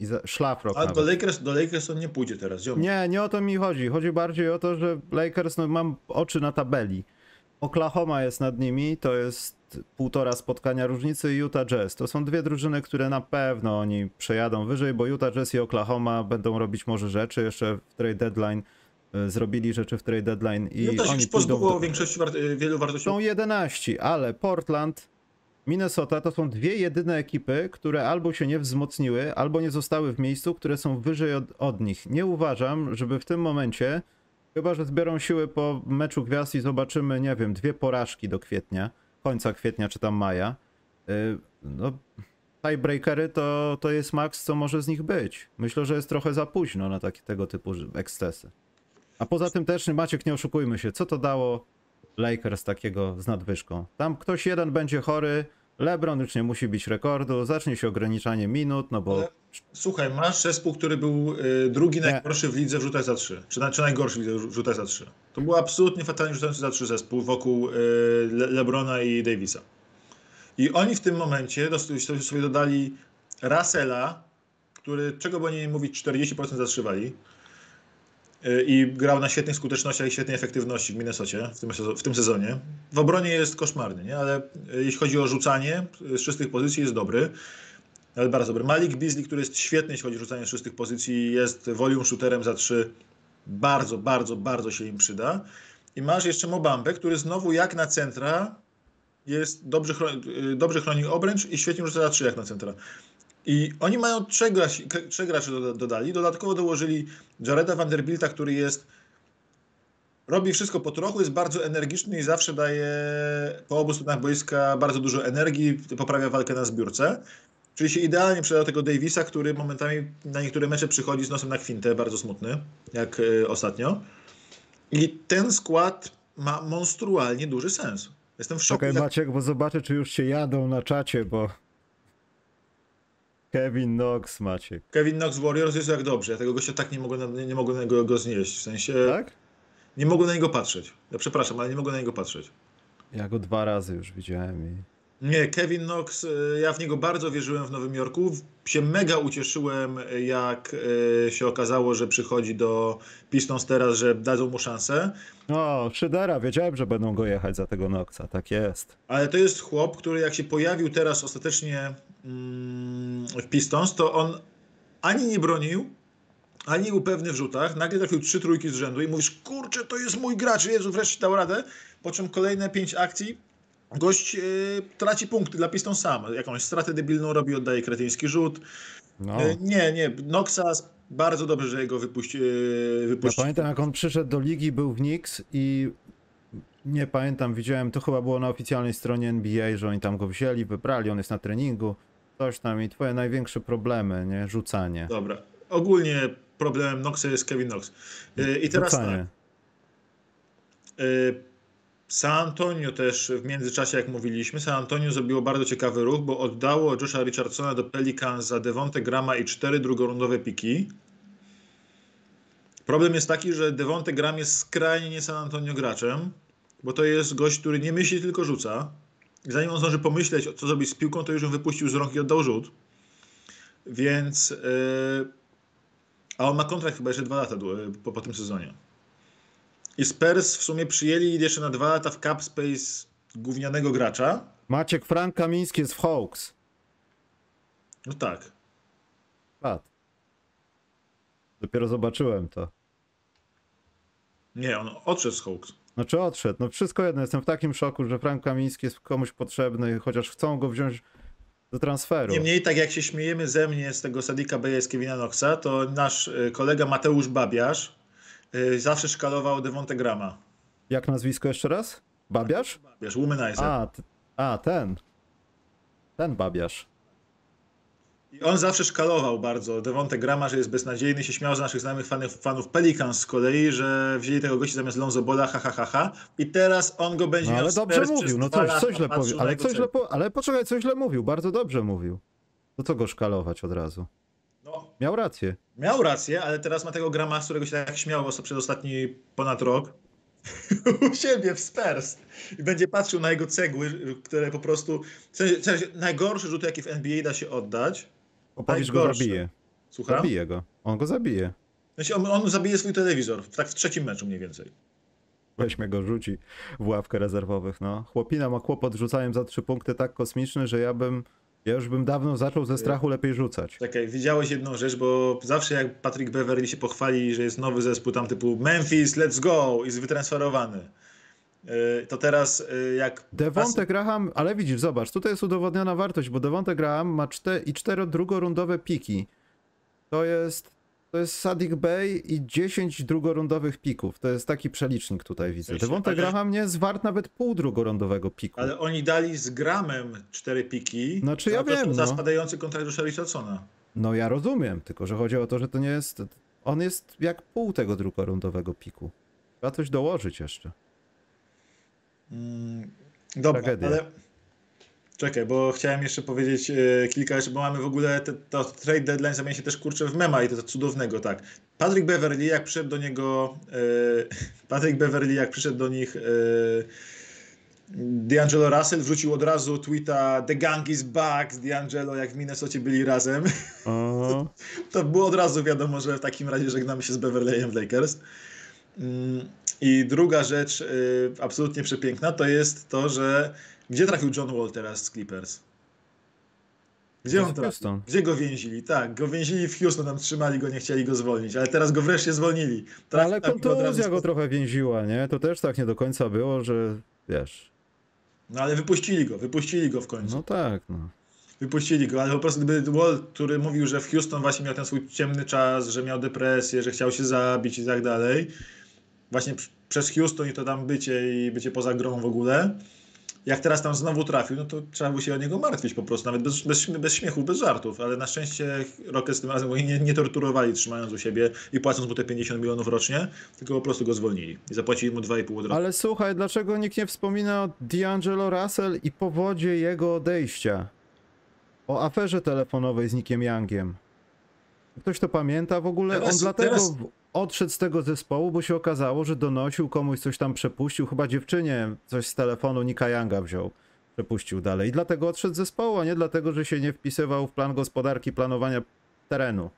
i za, szlafrok A nawet. do Lakers, do Lakers on nie pójdzie teraz, ziom. Nie, nie o to mi chodzi. Chodzi bardziej o to, że Lakers, no mam oczy na tabeli. Oklahoma jest nad nimi, to jest półtora spotkania różnicy i Utah Jazz. To są dwie drużyny, które na pewno oni przejadą wyżej, bo Utah Jazz i Oklahoma będą robić może rzeczy. Jeszcze w trade deadline zrobili rzeczy w trade deadline i I no to się oni pozbyło do... większości wart- wielu wartości. Są 11, ale Portland Minnesota to są dwie jedyne ekipy, które albo się nie wzmocniły, albo nie zostały w miejscu, które są wyżej od, od nich. Nie uważam, żeby w tym momencie, chyba że zbiorą siły po meczu gwiazd i zobaczymy, nie wiem, dwie porażki do kwietnia, końca kwietnia czy tam maja. Yy, no, tiebreakery to, to jest maks, co może z nich być. Myślę, że jest trochę za późno na takie tego typu ekscesy. A poza tym też, Maciek, nie oszukujmy się, co to dało Lakers takiego z nadwyżką? Tam ktoś jeden będzie chory, LeBron już nie musi bić rekordu, zacznie się ograniczanie minut, no bo... Ale, słuchaj, masz zespół, który był y, drugi najgorszy w lidze w rzutach za trzy, czy, czy najgorszy w lidze w rzutach za trzy. To był absolutnie fatalnie rzucający za trzy zespół wokół y, Le LeBrona i Davisa. I oni w tym momencie sobie dodali Russella, który, czego by nie mówić, 40% zatrzymali i grał na świetnych skutecznościach i świetnej efektywności w Minnesocie w tym, w tym sezonie. W obronie jest koszmarny, nie? ale jeśli chodzi o rzucanie z czystych pozycji jest dobry. Ale bardzo dobry. Malik Beasley, który jest świetny, jeśli chodzi o rzucanie z czystych pozycji, jest volume shooterem za trzy. Bardzo, bardzo, bardzo się im przyda. I masz jeszcze Mobambę, który znowu jak na centra jest dobrze, chroni, dobrze chroni obręcz i świetnie rzuca za trzy jak na centra. I oni mają trzech, graczy, trzech graczy dodali. Dodatkowo dołożyli Jareda Vanderbilta, który jest robi wszystko po trochu, jest bardzo energiczny i zawsze daje po obu stronach boiska bardzo dużo energii, poprawia walkę na zbiórce. Czyli się idealnie przydał tego Davisa, który momentami na niektóre mecze przychodzi z nosem na kwintę, bardzo smutny, jak y, ostatnio. I ten skład ma monstrualnie duży sens. Jestem w szoku. Czekaj, Maciek, bo zobaczę, czy już się jadą na czacie, bo Kevin Knox, Maciek. Kevin Knox Warriors jest jak dobrze. Ja tego gościa tak nie mogę, nie, nie mogę na niego go znieść. W sensie. Tak? Nie mogę na niego patrzeć. Ja przepraszam, ale nie mogę na niego patrzeć. Ja go dwa razy już widziałem i. Nie, Kevin Knox, y, ja w niego bardzo wierzyłem w Nowym Jorku. Się mega ucieszyłem, jak y, się okazało, że przychodzi do Pistons teraz, że dadzą mu szansę. O, Szydera, wiedziałem, że będą go jechać za tego Knoxa, tak jest. Ale to jest chłop, który jak się pojawił teraz ostatecznie w Pistons, to on ani nie bronił, ani był pewny w rzutach. Nagle trafił trzy trójki z rzędu i mówisz, kurczę, to jest mój gracz, Jezu, wreszcie dał radę. Po czym kolejne pięć akcji gość yy, traci punkty dla Piston sam. Jakąś stratę debilną robi, oddaje kretyński rzut. No. Yy, nie, nie, Noxas bardzo dobrze, że jego wypuści, yy, wypuści. Ja pamiętam, jak on przyszedł do ligi, był w Knicks i nie pamiętam, widziałem, to chyba było na oficjalnej stronie NBA, że oni tam go wzięli, wybrali, on jest na treningu, coś tam i twoje największe problemy, nie? Rzucanie. Dobra. Ogólnie problemem Noxa jest Kevin Knox. I teraz Rzucanie. tak. San Antonio też w międzyczasie, jak mówiliśmy, San Antonio zrobiło bardzo ciekawy ruch, bo oddało Josha Richardsona do Pelicans za Devonte Grama i cztery drugorundowe piki. Problem jest taki, że Devonte Gram jest skrajnie nie San Antonio graczem, bo to jest gość, który nie myśli, tylko rzuca. Zanim on zdąży pomyśleć, co zrobić z piłką, to już ją wypuścił z rąk i oddał rzut. Więc... Yy... A on ma kontrakt chyba jeszcze dwa lata po, po tym sezonie. I Spurs w sumie przyjęli jeszcze na dwa lata w cap space gównianego gracza. Maciek Frank Kamiński jest w Hawks. No tak. Pat. Dopiero zobaczyłem to. Nie, on odszedł z Hawks. Znaczy odszedł. No wszystko jedno. Jestem w takim szoku, że Frank Kamiński jest komuś potrzebny, chociaż chcą go wziąć do transferu. Niemniej, tak jak się śmiejemy ze mnie z tego Sadika Kevina Knoxa, to nasz y, kolega Mateusz Babiarz Y, zawsze szkalował Devonte Grama. Jak nazwisko jeszcze raz? Babiarz? Babiarz, Womanizer. A, a, ten. Ten Babiarz. I on zawsze szkalował bardzo Devonte Grama, że jest beznadziejny, się śmiał z naszych znajomych fanów, fanów Pelicans z kolei, że wzięli tego gościa zamiast Lonzo Bola, ha, ha, ha, ha. I teraz on go będzie no, ale dobrze mówił, no coś, coś źle powiedział. Ale, coś źle po... ale poczekaj, coś źle mówił, bardzo dobrze mówił. To co go szkalować od razu? No, miał rację. Miał rację, ale teraz ma tego grama, z którego się tak śmiał przez ostatni ponad rok. u siebie w Spurs i będzie patrzył na jego cegły, które po prostu. W sensie, najgorszy rzut, jaki w NBA da się oddać. Opowiedz go zabije. Słucham? Zabije go. On go zabije. Sensie on, on zabije swój telewizor, tak w trzecim meczu mniej więcej. Weźmie go rzuci w ławkę rezerwowych. No. Chłopina ma kłopot rzucaniem za trzy punkty tak kosmiczny, że ja bym ja już bym dawno zaczął ze strachu lepiej rzucać. Czekaj, widziałeś jedną rzecz, bo zawsze jak Patrick Beverly się pochwali, że jest nowy zespół tam typu Memphis, let's go, jest wytransferowany. Y, to teraz y, jak... Devonte Graham, ale widzisz, zobacz, tutaj jest udowodniona wartość, bo Devonte Graham ma 4 i 4 drugorundowe piki. To jest, to jest Sadik Bey i 10 drugorundowych pików. To jest taki przelicznik tutaj widzę. ale- Graham nie jest wart nawet pół drugorundowego piku. Ale oni dali z gramem cztery piki. Znaczy, ja wiem, Za no. spadający kontrakt Josha Richardsona. No ja rozumiem, tylko że chodzi o to, że to nie jest. On jest jak pół tego drugorundowego piku. Trzeba coś dołożyć jeszcze. Mm, dobra, Tragedia. ale... Czekaj, bo chciałem jeszcze powiedzieć e, kilka rzeczy, bo mamy w ogóle te, to trade deadline zamienia się też kurczę w mema i to, to cudownego, tak. Patrick Beverly, jak przyszedł do niego, e, Patrick Beverly, jak przyszedł do nich e, D'Angelo Russell, wrzucił od razu tweeta The gang is back z D'Angelo, jak w Minnesocie byli razem. O, To było od razu wiadomo, że w takim razie żegnamy się z Beverleyem w Lakers. Mm, I druga rzecz y, absolutnie przepiękna to jest to, że gdzie trafił John Wall teraz z Clippers? Gdzie To on trafił? Gdzie go więzili? Tak, go więzili w Houston, tam trzymali go, nie chcieli go zwolnić, ale teraz go wreszcie zwolnili. No, ale go kontuzja go spo- trochę więziła, nie? To też tak nie do końca było, że wiesz. No ale wypuścili go, wypuścili go w końcu. No tak, no. Wypuścili go, ale po prostu gdyby Wall, który mówił, że w Houston właśnie miał ten swój ciemny czas, że miał depresję, że chciał się zabić i tak dalej, właśnie pr- przez Houston i to tam bycie i bycie poza grą w ogóle, jak teraz tam znowu trafił, no to trzeba było się o niego martwić po prostu, nawet bez, bez, bez śmiechu, bez żartów, ale na szczęście Rockets tym razem nie, nie torturowali trzymając u siebie i płacąc mu te 50 milionów rocznie, tylko po prostu go zwolnili i zapłacili mu 2,5 od. Ale słuchaj, dlaczego nikt nie wspomina o D'Angelo Russell i powodzie jego odejścia? O aferze telefonowej z Nickiem Youngiem. Ktoś to pamięta w ogóle? Teraz- On dlatego teraz- odszedł z tego zespołu, bo się okazało, że donosił komuś coś tam przepuścił, chyba dziewczynie coś z telefonu Nicka Younga wziął, przepuścił dalej. I dlatego odszedł z zespołu, a nie dlatego, że się nie wpisywał w plan gospodarki, planowania terenu.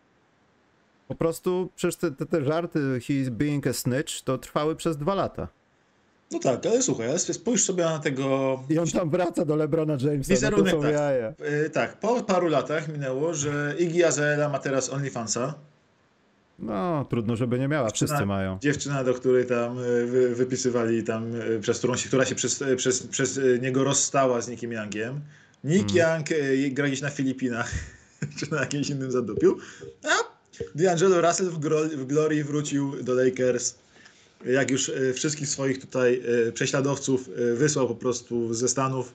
Po prostu przecież te, te, te żarty he's being a snitch to trwały przez dwa lata. No tak, ale słuchaj, ale spójrz sobie na tego I on tam wraca do LeBrona Jamesa, no Wizerunek, są tak. Yy, tak, po paru latach minęło, że Iggy Azalea ma teraz OnlyFansa. No, trudno, żeby nie miała, wszyscy Dziewczyna- mają. Dziewczyna, do której tam wy, wypisywali tam, y, przez którą się, która się przez, y, przez, przez niego rozstała z Nickiem Youngiem. Nick Young y, gra gdzieś na Filipinach, czy na jakimś innym zadupiu. A D'Angelo Russell w, w Glory wrócił do Lakers. Jak już wszystkich swoich tutaj prześladowców wysłał po prostu ze Stanów,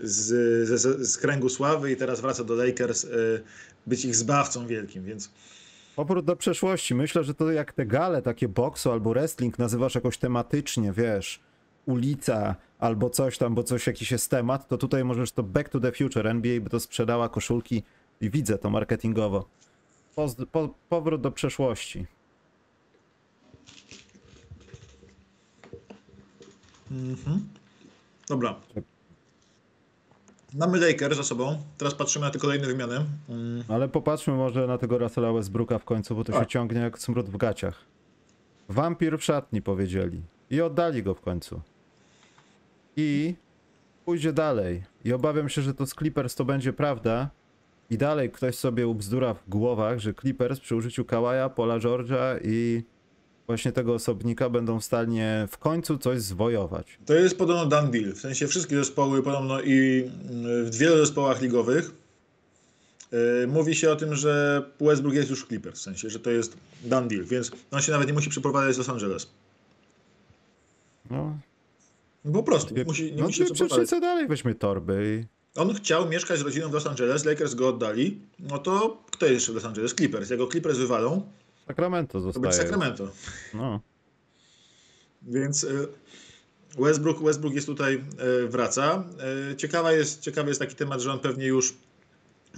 z, z, z, kręgu sławy i teraz wraca do Lakers być ich zbawcą wielkim, więc Powrót do przeszłości. Myślę, że to jak te gale, takie boksu albo wrestling nazywasz jakoś tematycznie, wiesz, ulica albo coś tam, bo coś jakiś jest temat, to tutaj możesz to Back to the Future, NBA by to sprzedała koszulki i widzę to marketingowo. Poz- po, powrót do przeszłości. Dobra. Mamy Lakers za sobą. Teraz patrzymy na te kolejne wymiany. Mm, Ale popatrzmy może na tego Russella Westbrooka w końcu, bo to się Tak. ciągnie jak smród w gaciach. Wampir w szatni powiedzieli. I oddali go w końcu. I pójdzie dalej. I obawiam się, że to z Clippers to będzie prawda. I dalej ktoś sobie ubzdura w głowach, że Clippers przy użyciu Kawaja, Paula George'a i właśnie tego osobnika będą w stanie w końcu coś zwojować. To jest podobno done deal. W sensie wszystkie zespoły podobno i mm, w wielu zespołach ligowych yy, mówi się o tym, że Westbrook jest już w Clippers. W sensie, że to jest done deal. Więc on się nawet nie musi przeprowadzać z Los Angeles. No, Po prostu. Musi, nie no musi dwie dalej weźmy torby i On chciał mieszkać z rodziną w Los Angeles, Lakers go oddali. No to kto jest jeszcze w Los Angeles? Clippers. Jak go Clippers wywalą, Sacramento to zostaje. Sacramento. No. Więc y, Westbrook, Westbrook jest tutaj, y, wraca. Y, Ciekawa jest, ciekawy jest taki temat, że on pewnie już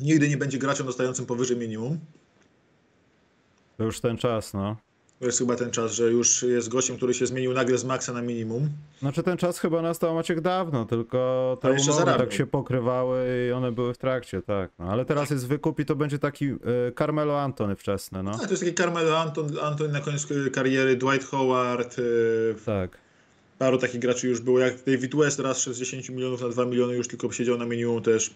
nigdy nie będzie graczem dostającym powyżej minimum. To już ten czas, no. To jest chyba ten czas, że już jest gościem, który się zmienił nagle z maksa na minimum. Znaczy ten czas chyba nastał Maciek dawno, tylko te umowy zarabiał. tak się pokrywały i one były w trakcie, tak. No, ale teraz jest wykup i to będzie taki y, Carmelo Antony wczesny, no. A, to jest taki Carmelo Anton, Anton na koniec y, kariery, Dwight Howard, y, Tak. paru takich graczy już było, jak David West raz z 10 milionów na 2 miliony już tylko siedział na minimum też.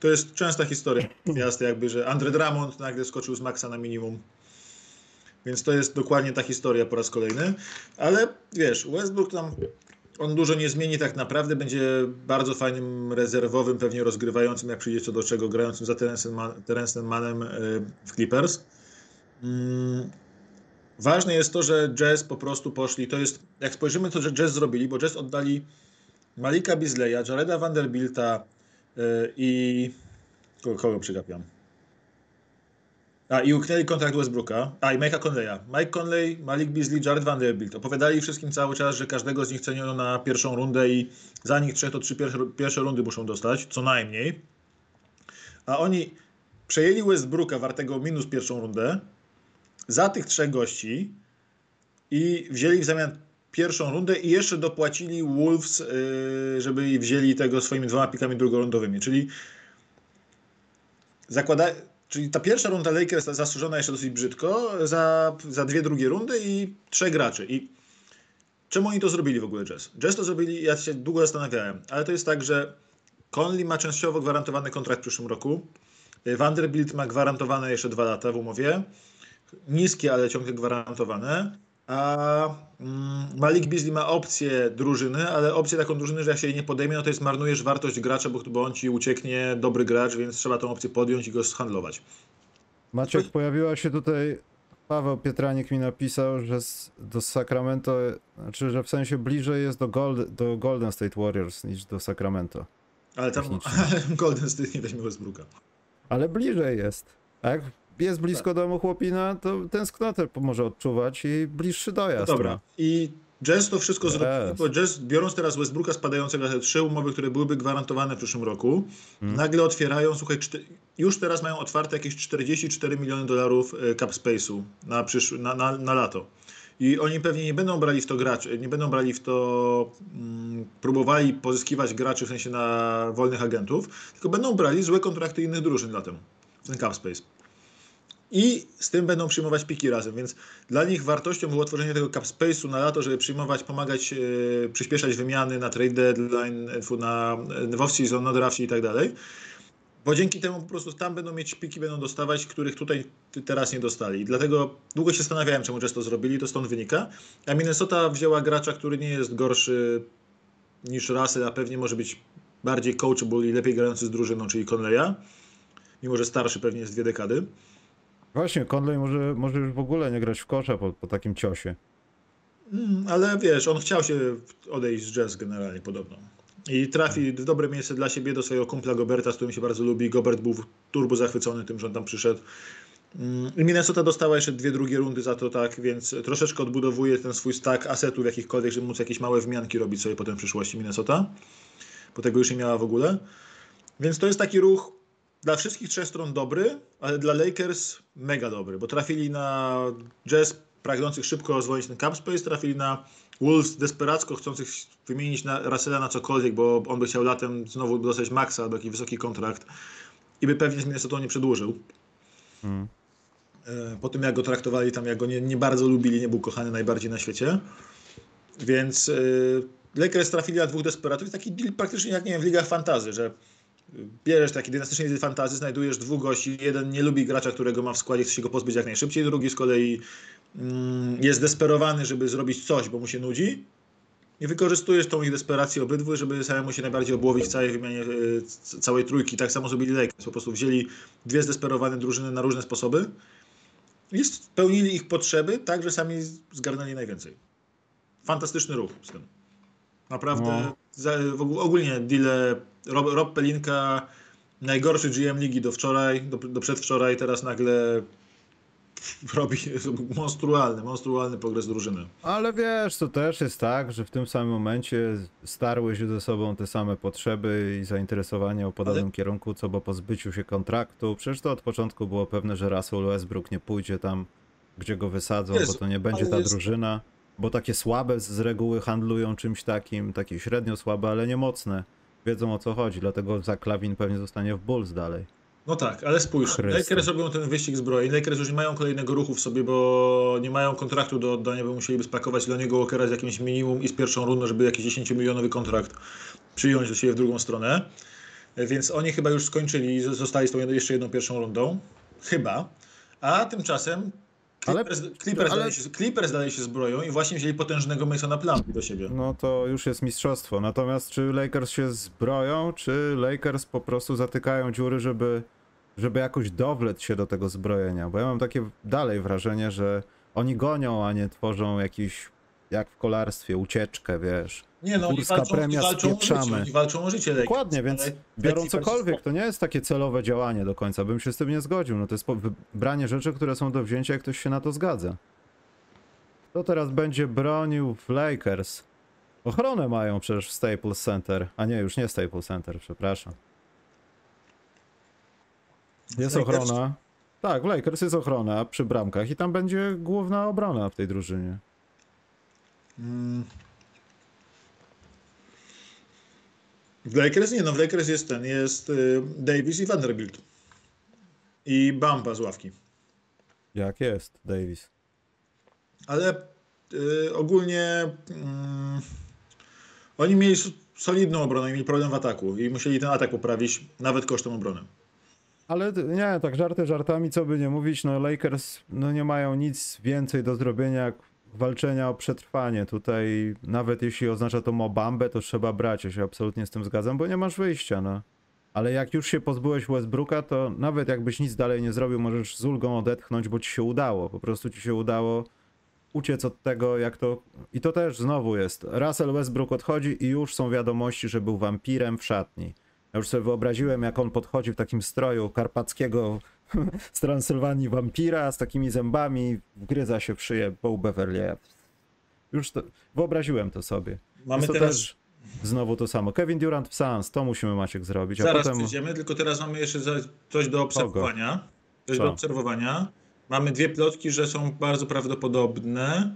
To jest częsta historia miasta jakby, że Andre Drummond nagle skoczył z maksa na minimum. Więc to jest dokładnie ta historia po raz kolejny. Ale wiesz, Westbrook tam on dużo nie zmieni tak naprawdę. Będzie bardzo fajnym rezerwowym, pewnie rozgrywającym, jak przyjdzie co do czego, grającym za Terencem Manem w Clippers. Mm, ważne jest to, że Jazz po prostu poszli. To jest, jak spojrzymy, to że Jazz zrobili, bo Jazz oddali Malika Bizleya, Jareda Vanderbilta i kogo, kogo przygapiam? A, i uknęli kontrakt Westbrooka. A, i Mike'a Conleya. Mike Conley, Malik Beasley, Jared Vanderbilt. Opowiadali wszystkim cały czas, że każdego z nich ceniono na pierwszą rundę i za nich trzech to trzy pierwsze, pierwsze rundy muszą dostać, co najmniej. A oni przejęli Westbrooka wartego minus pierwszą rundę za tych trzech gości i wzięli w zamian pierwszą rundę i jeszcze dopłacili Wolves, yy, żeby wzięli tego swoimi dwoma pikami drugorundowymi. Czyli zakłada, Czyli ta pierwsza runda Lakers zasłużona jeszcze dosyć brzydko za, za dwie drugie rundy i trzech graczy. I czemu oni to zrobili w ogóle Jazz? Jazz to zrobili, ja się długo zastanawiałem, ale to jest tak, że Conley ma częściowo gwarantowany kontrakt w przyszłym roku. Vanderbilt ma gwarantowane jeszcze dwa lata w umowie. Niskie, ale ciągle gwarantowane a mm, Malik Beasley ma opcję drużyny, ale opcję taką drużyny, że jak się jej nie podejmie, no to jest marnujesz wartość gracza, bo, bo on ci ucieknie, dobry gracz, więc trzeba tą opcję podjąć i go zhandlować. Maciek, pojawiła się tutaj, Paweł Pietranik mi napisał, że do Sacramento, znaczy, że w sensie bliżej jest do, Gold, do Golden State Warriors niż do Sacramento. Ale tam Golden State nie weźmie Westbrooka. Ale bliżej jest. Tak? Jest blisko domu chłopina, to tęsknotę może odczuwać i bliższy dojazd. No dobra. I Jazz to wszystko yes. zrobił, bo Jazz biorąc teraz Westbrooka spadającego na te trzy umowy, które byłyby gwarantowane w przyszłym roku, hmm. nagle otwierają, słuchaj, już teraz mają otwarte jakieś 44 miliony dolarów e, cap space'u na, przysz- na, na, na lato. I oni pewnie nie będą brali w to graczy, nie będą brali w to, mm, próbowali pozyskiwać graczy w sensie na wolnych agentów, tylko będą brali złe kontrakty innych drużyn latem, w ten cap space i z tym będą przyjmować piki razem, więc dla nich wartością było tworzenie tego cap space'u na lato, żeby przyjmować, pomagać, e, przyspieszać wymiany na trade deadline, e, na, e, off-season, na drafcie i tak dalej. Bo dzięki temu po prostu tam będą mieć piki, będą dostawać, których tutaj teraz nie dostali. I dlatego długo się zastanawiałem, czemu Jazz to zrobili, to stąd wynika. A Minnesota wzięła gracza, który nie jest gorszy niż Russell, a pewnie może być bardziej coachable i lepiej grający z drużyną, czyli Conleya. Mimo, że starszy pewnie jest dwie dekady. Właśnie, Conley może, może już w ogóle nie grać w kosza po, po takim ciosie. Mm, ale wiesz, on chciał się odejść z jazz generalnie podobno. I trafi w dobre miejsce dla siebie do swojego kumpla Goberta, z którym się bardzo lubi. Gobert był turbo zachwycony tym, że on tam przyszedł. Mm, I Minnesota dostała jeszcze dwie drugie rundy za to, tak, więc troszeczkę odbudowuje ten swój stack asetów jakichkolwiek, żeby móc jakieś małe wmianki robić sobie potem w przyszłości Minnesota. Bo tego już nie miała w ogóle. Więc to jest taki ruch dla wszystkich trzech stron dobry, ale dla Lakers mega dobry, bo trafili na Jazz pragnących szybko rozwoić ten cap space, trafili na Wolves desperacko chcących wymienić na Russella na cokolwiek, bo on by chciał latem znowu dostać maksa albo jakiś wysoki kontrakt i by pewnie z Minnesota nie przedłużył. Hmm. Po tym jak go traktowali tam, jak go nie, nie, bardzo lubili, nie był kochany najbardziej na świecie. Więc yy, Lakers trafili na dwóch desperatów. Taki deal praktycznie jak nie wiem, w ligach fantazy, że bierzesz taki dynastyczny fantazy, znajdujesz dwóch gości, jeden nie lubi gracza, którego ma w składzie, chce się go pozbyć jak najszybciej, drugi z kolei mm, jest desperowany, żeby zrobić coś, bo mu się nudzi i wykorzystujesz tą ich desperację obydwu, żeby samemu się najbardziej obłowić w całej wymianie y, całej trójki. Tak samo zrobili Lakers, po prostu wzięli dwie zdesperowane drużyny na różne sposoby i spełnili ich potrzeby tak, że sami zgarnęli najwięcej. Fantastyczny ruch z tym. Naprawdę, no. za, ogólnie deal Rob, Rob Pelinka, najgorszy GM ligi do wczoraj, do, do przedwczoraj, teraz nagle robi monstrualny, monstrualny progres drużyny. Ale wiesz, to też jest tak, że w tym samym momencie starły się ze sobą te same potrzeby i zainteresowanie o podobnym Ale... kierunku, co bo po zbyciu się kontraktu. Przecież to od początku było pewne, że Russell Westbrook nie pójdzie tam, gdzie go wysadzą, Jezu, bo to nie będzie ta jest... drużyna. Bo takie słabe z reguły handlują czymś takim, takie średnio słabe, ale nie mocne wiedzą o co chodzi, dlatego za Klawin pewnie zostanie w Bulls dalej. No tak, ale spójrz, Chryste. Lakers robią ten wyścig zbroi, Lakers już nie mają kolejnego ruchu w sobie, bo nie mają kontraktu do oddania, bo musieliby spakować dla niego Walkera z jakimś minimum i z pierwszą rundą, żeby jakiś 10 milionowy kontrakt przyjąć do siebie w drugą stronę. Więc oni chyba już skończyli, zostali z tą jeszcze jedną pierwszą rundą. Chyba. A tymczasem Ale- Clippers, Clippers, ale- dalej się, Clippers dalej się zbroją i właśnie wzięli potężnego Masona Plumlee do siebie. No to już jest mistrzostwo. Natomiast czy Lakers się zbroją, czy Lakers po prostu zatykają dziury, żeby, żeby jakoś dowlec się do tego zbrojenia? Bo ja mam takie dalej wrażenie, że oni gonią, a nie tworzą jakiś, jak w kolarstwie, ucieczkę, wiesz. Nie no, oni Górska walczą, oni premia walczą o życie, spieprzamy. oni walczą o życie. Dokładnie, więc ale biorą cokolwiek, to nie jest takie celowe działanie do końca, bym się z tym nie zgodził. No to jest wybranie rzeczy, które są do wzięcia, jak ktoś się na to zgadza. Kto teraz będzie bronił w Lakers? Ochronę mają przecież w Staples Center. A nie, już nie Staples Center, przepraszam. Jest Lakers? ochrona. Tak, w Lakers jest ochrona przy bramkach i tam będzie główna obrona w tej drużynie. W Lakers nie, no w Lakers jest ten, jest y, Davis i Vanderbilt. I Bamba z ławki. Jak jest, Davis? Ale y, ogólnie mm, oni mieli solidną obronę i mieli problem w ataku i musieli ten atak poprawić nawet kosztem obrony. Ale nie, tak żarty żartami, co by nie mówić, no Lakers no nie mają nic więcej do zrobienia jak walczenia o przetrwanie. Tutaj nawet jeśli oznacza to Mobambę, to trzeba brać. Ja się absolutnie z tym zgadzam, bo nie masz wyjścia, no. Ale jak już się pozbyłeś Westbrooka, to nawet jakbyś nic dalej nie zrobił, możesz z ulgą odetchnąć, bo ci się udało. Po prostu ci się udało uciec od tego, jak to... I to też znowu jest. Russell Westbrook odchodzi i już są wiadomości, że był wampirem w szatni. Ja już sobie wyobraziłem, jak on podchodzi w takim stroju karpackiego z Transylwanii wampira, z takimi zębami, wgryza się w szyję Bo Beverly. Już to, wyobraziłem to sobie. Mamy to teraz, też znowu to samo. Kevin Durant w Suns, to musimy Maciek zrobić, a zaraz potem... tylko teraz mamy jeszcze coś do obserwowania. Coś Co? do obserwowania. Mamy dwie plotki, że są bardzo prawdopodobne.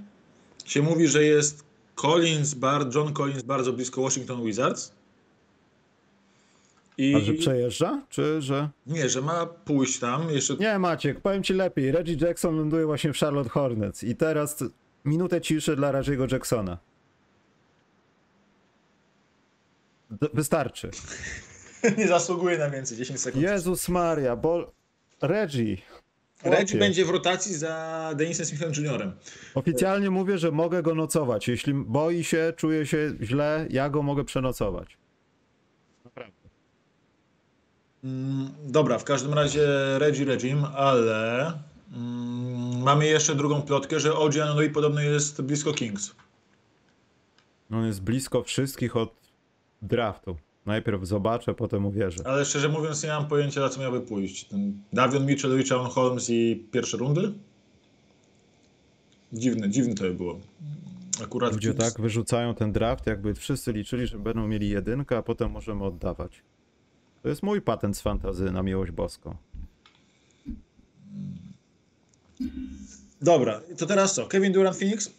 Się mówi, że jest Collins, bar, John Collins bardzo blisko Washington Wizards. I A że przejeżdża? Czy że... nie, że ma pójść tam jeszcze. Nie Maciek, powiem ci lepiej. Reggie Jackson ląduje właśnie w Charlotte Hornets i teraz minutę ciszy dla Reggie'ego Jacksona. D- wystarczy. nie zasługuje na więcej, 10 sekund. Jezus Maria, bo Reggie. Reggie będzie w rotacji za Denisem Smithem Jr. Oficjalnie mówię, że mogę go nocować. Jeśli boi się, czuje się źle, ja go mogę przenocować. Naprawdę. Mm, Dobra, w każdym razie Reggie Regime, ale mm, mamy jeszcze drugą plotkę, że OG Anunoby podobno jest blisko Kings. No, On jest blisko wszystkich od draftu. Najpierw zobaczę, potem uwierzę. Ale szczerze mówiąc nie mam pojęcia na co miałby pójść. Ten Davion Mitchell, Richard Holmes i pierwsze rundy? Dziwne, dziwne to by było. Akurat Ludzie Kings- tak wyrzucają ten draft, jakby wszyscy liczyli, że będą mieli jedynkę, a potem możemy oddawać. To jest mój patent z fantazy na miłość boską. Dobra, to teraz co? Kevin Durant Phoenix?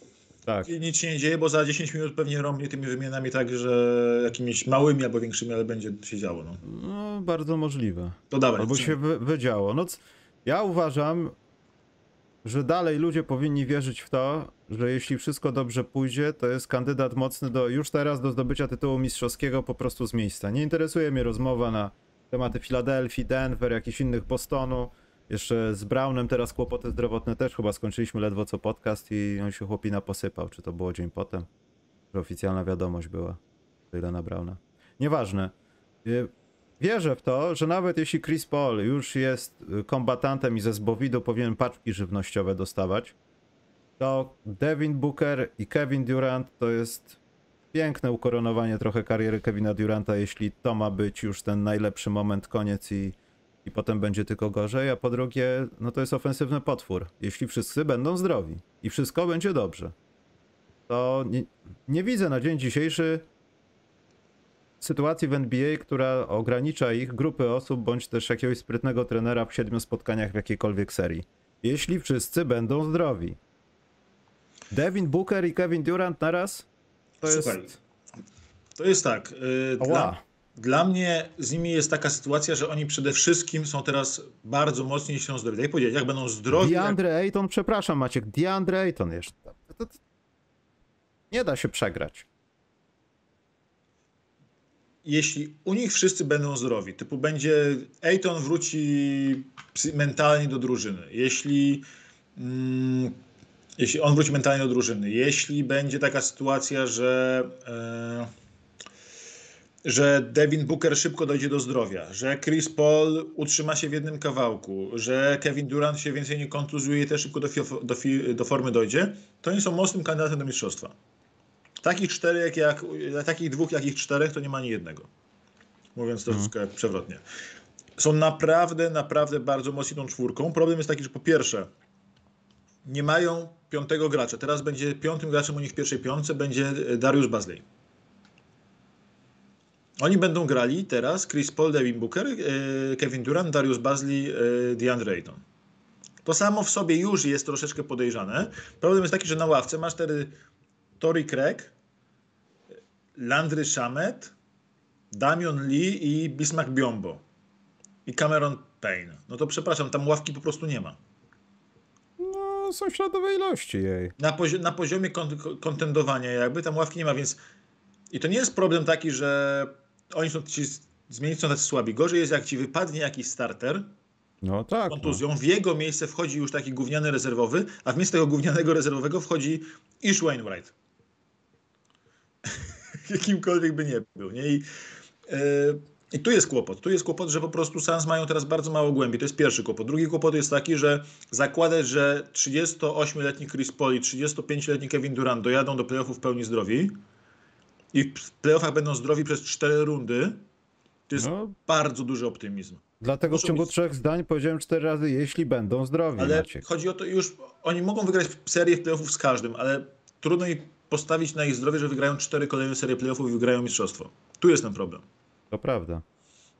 Tak. I nic się nie dzieje, bo za 10 minut pewnie rąbnie tymi wymianami tak, że jakimiś małymi albo większymi, ale będzie się działo. No. No, bardzo możliwe. To dawaj. Albo się wy, wydziało. No, ja uważam, że dalej ludzie powinni wierzyć w to, że jeśli wszystko dobrze pójdzie, to jest kandydat mocny do już teraz do zdobycia tytułu mistrzowskiego po prostu z miejsca. Nie interesuje mnie rozmowa na tematy Filadelfii, Denver, jakichś innych Bostonu. Jeszcze z Brownem teraz kłopoty zdrowotne też chyba skończyliśmy ledwo co podcast i on się chłopina posypał. Czy to było dzień potem? Że oficjalna wiadomość była. Tyle na Browna. Nieważne. Wierzę w to, że nawet jeśli Chris Paul już jest y, kombatantem i ze zbowidu powinien paczki żywnościowe dostawać, to Devin Booker i Kevin Durant to jest piękne ukoronowanie trochę kariery Kevina Duranta, jeśli to ma być już ten najlepszy moment, koniec i, i potem będzie tylko gorzej, a po drugie, no to jest ofensywny potwór, jeśli wszyscy będą zdrowi i wszystko będzie dobrze. To nie, nie widzę na dzień dzisiejszy sytuacji w NBA, która ogranicza ich grupy osób, bądź też jakiegoś sprytnego trenera w siedmiu spotkaniach w jakiejkolwiek serii. Jeśli wszyscy będą zdrowi. Devin Booker i Kevin Durant naraz? To Słuchaj, jest... To jest tak. y, Dla, dla mnie z nimi jest taka sytuacja, że oni przede wszystkim są teraz bardzo mocni, jeśli są zdrowi. Daj powiedzieć, jak będą zdrowi. Jak, DeAndre Ayton, przepraszam Maciek, DeAndre Ayton jeszcze. Nie da się przegrać. Jeśli u nich wszyscy będą zdrowi, typu będzie Ayton wróci mentalnie do drużyny, jeśli mm, jeśli on wróci mentalnie do drużyny, jeśli będzie taka sytuacja, że, e, że Devin Booker szybko dojdzie do zdrowia, że Chris Paul utrzyma się w jednym kawałku, że Kevin Durant się więcej nie kontuzuje i też szybko do, do, do formy dojdzie, to oni są mocnym kandydatem do mistrzostwa. Takich czterech, jak, takich dwóch, jak ich czterech, to nie ma ani jednego. Mówiąc troszeczkę przewrotnie. Są naprawdę, naprawdę bardzo mocni tą czwórką. Problem jest taki, że po pierwsze, nie mają piątego gracza. Teraz będzie piątym graczem u nich w pierwszej piątce będzie Darius Bazley. Oni będą grali teraz Chris Paul, Devin Booker, e, Kevin Durant, Darius Bazley, e, DeAndre Ayton. To samo w sobie już jest troszeczkę podejrzane. Problem jest taki, że na ławce masz wtedy Tory Craig, Landry Shamet, Damian Lee i Bismarck Biombo. I Cameron Payne. No to przepraszam, tam ławki po prostu nie ma. No, są śladowe ilości jej. Na, pozi- na poziomie kont- kontendowania jakby tam ławki nie ma, więc i to nie jest problem taki, że oni są ci zmienić są tacy słabi. Gorzej jest jak ci wypadnie jakiś starter No tak. No. kontuzją, w jego miejsce wchodzi już taki gówniany rezerwowy, a w miejsce tego gównianego rezerwowego wchodzi Ish Wainwright. Jakimkolwiek by nie był. Nie? I, e, I tu jest kłopot. Tu jest kłopot, że po prostu Suns mają teraz bardzo mało głębi. To jest pierwszy kłopot. Drugi kłopot jest taki, że zakładać, że 38-letni Chris Paul i 35-letni Kevin Durant dojadą do playoffów w pełni zdrowi i w playoffach będą zdrowi przez cztery rundy, to jest No, bardzo duży optymizm. dlatego w ciągu być- trzech zdań powiedziałem cztery razy, jeśli będą zdrowi, Ale Maciek. chodzi o to już, oni mogą wygrać serię playoffów z każdym, ale trudno ich postawić na ich zdrowie, że wygrają cztery kolejne serie playoffów i wygrają mistrzostwo. Tu jest ten problem. To prawda.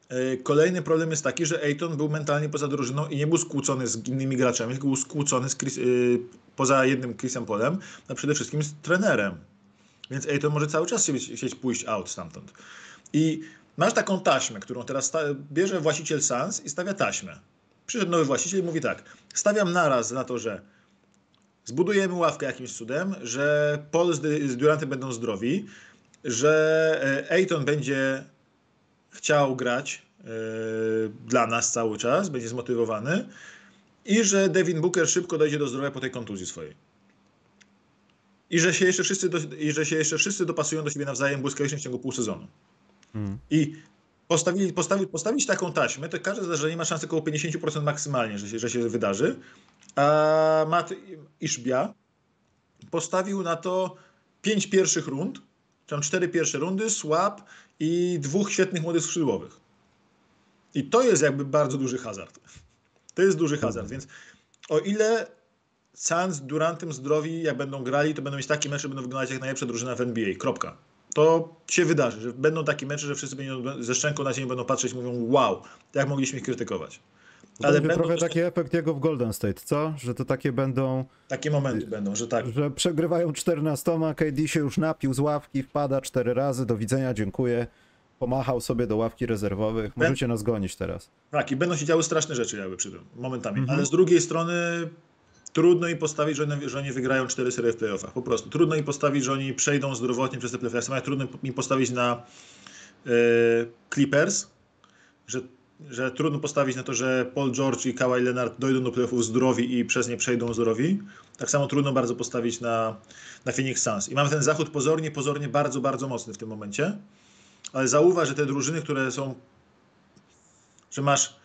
E, Kolejny problem jest taki, że Ayton był mentalnie poza drużyną i nie był skłócony z innymi graczami, tylko był skłócony Chris, y, poza jednym Chrisem Polem, a przede wszystkim z trenerem. Więc Ayton może cały czas chcieć, pójść out stamtąd. I masz taką taśmę, którą teraz bierze właściciel Sans i stawia taśmę. Przyszedł nowy właściciel i mówi tak, stawiam naraz na to, że zbudujemy ławkę jakimś cudem, że Paul z, Durantem będą zdrowi, że e, Ayton będzie chciał grać e, dla nas cały czas, będzie zmotywowany i że Devin Booker szybko dojdzie do zdrowia po tej kontuzji swojej. I że się jeszcze wszyscy, do, i że się jeszcze wszyscy dopasują do siebie nawzajem błyskawicznie w ciągu pół sezonu. Mm. I postawili, postawi, postawić taką taśmę, to każde zdarzenie ma szansę około 50% maksymalnie, że się, że się wydarzy. A Matt Ishbia postawił na to pięć pierwszych rund, tam cztery pierwsze rundy, swap i dwóch świetnych młodych skrzydłowych. I to jest jakby bardzo duży hazard. To jest duży hazard, więc o ile Suns Durantem zdrowi, jak będą grali, to będą mieć takie mecze, będą wyglądać jak najlepsza drużyna w NBA. Kropka. To się wydarzy, że będą takie mecze, że wszyscy będą ze szczęką na ziemi będą patrzeć i mówią wow, jak mogliśmy ich krytykować. Ale Ale będzie trochę taki efekt jego w Golden State, co? Że to takie będą, takie momenty będą, że tak. że przegrywają 14, KD się już napił z ławki, wpada cztery razy, do widzenia, dziękuję. Pomachał sobie do ławki rezerwowych. Możecie nas gonić teraz. Tak, i będą się działy straszne rzeczy jakby przy tym, momentami. Mhm. Ale z drugiej strony trudno im postawić, że oni, że oni wygrają cztery serie w playoffach. Po prostu. Trudno im postawić, że oni przejdą zdrowotnie przez te playoffy. Trudno im postawić na e, Clippers, że, że trudno postawić na to, że Paul George i Kawhi Leonard dojdą do playoffów zdrowi i przez nie przejdą zdrowi. Tak samo trudno bardzo postawić na, na Phoenix Suns. I mamy ten zachód pozornie, pozornie bardzo, bardzo mocny w tym momencie. Ale zauważ, że te drużyny, które są że masz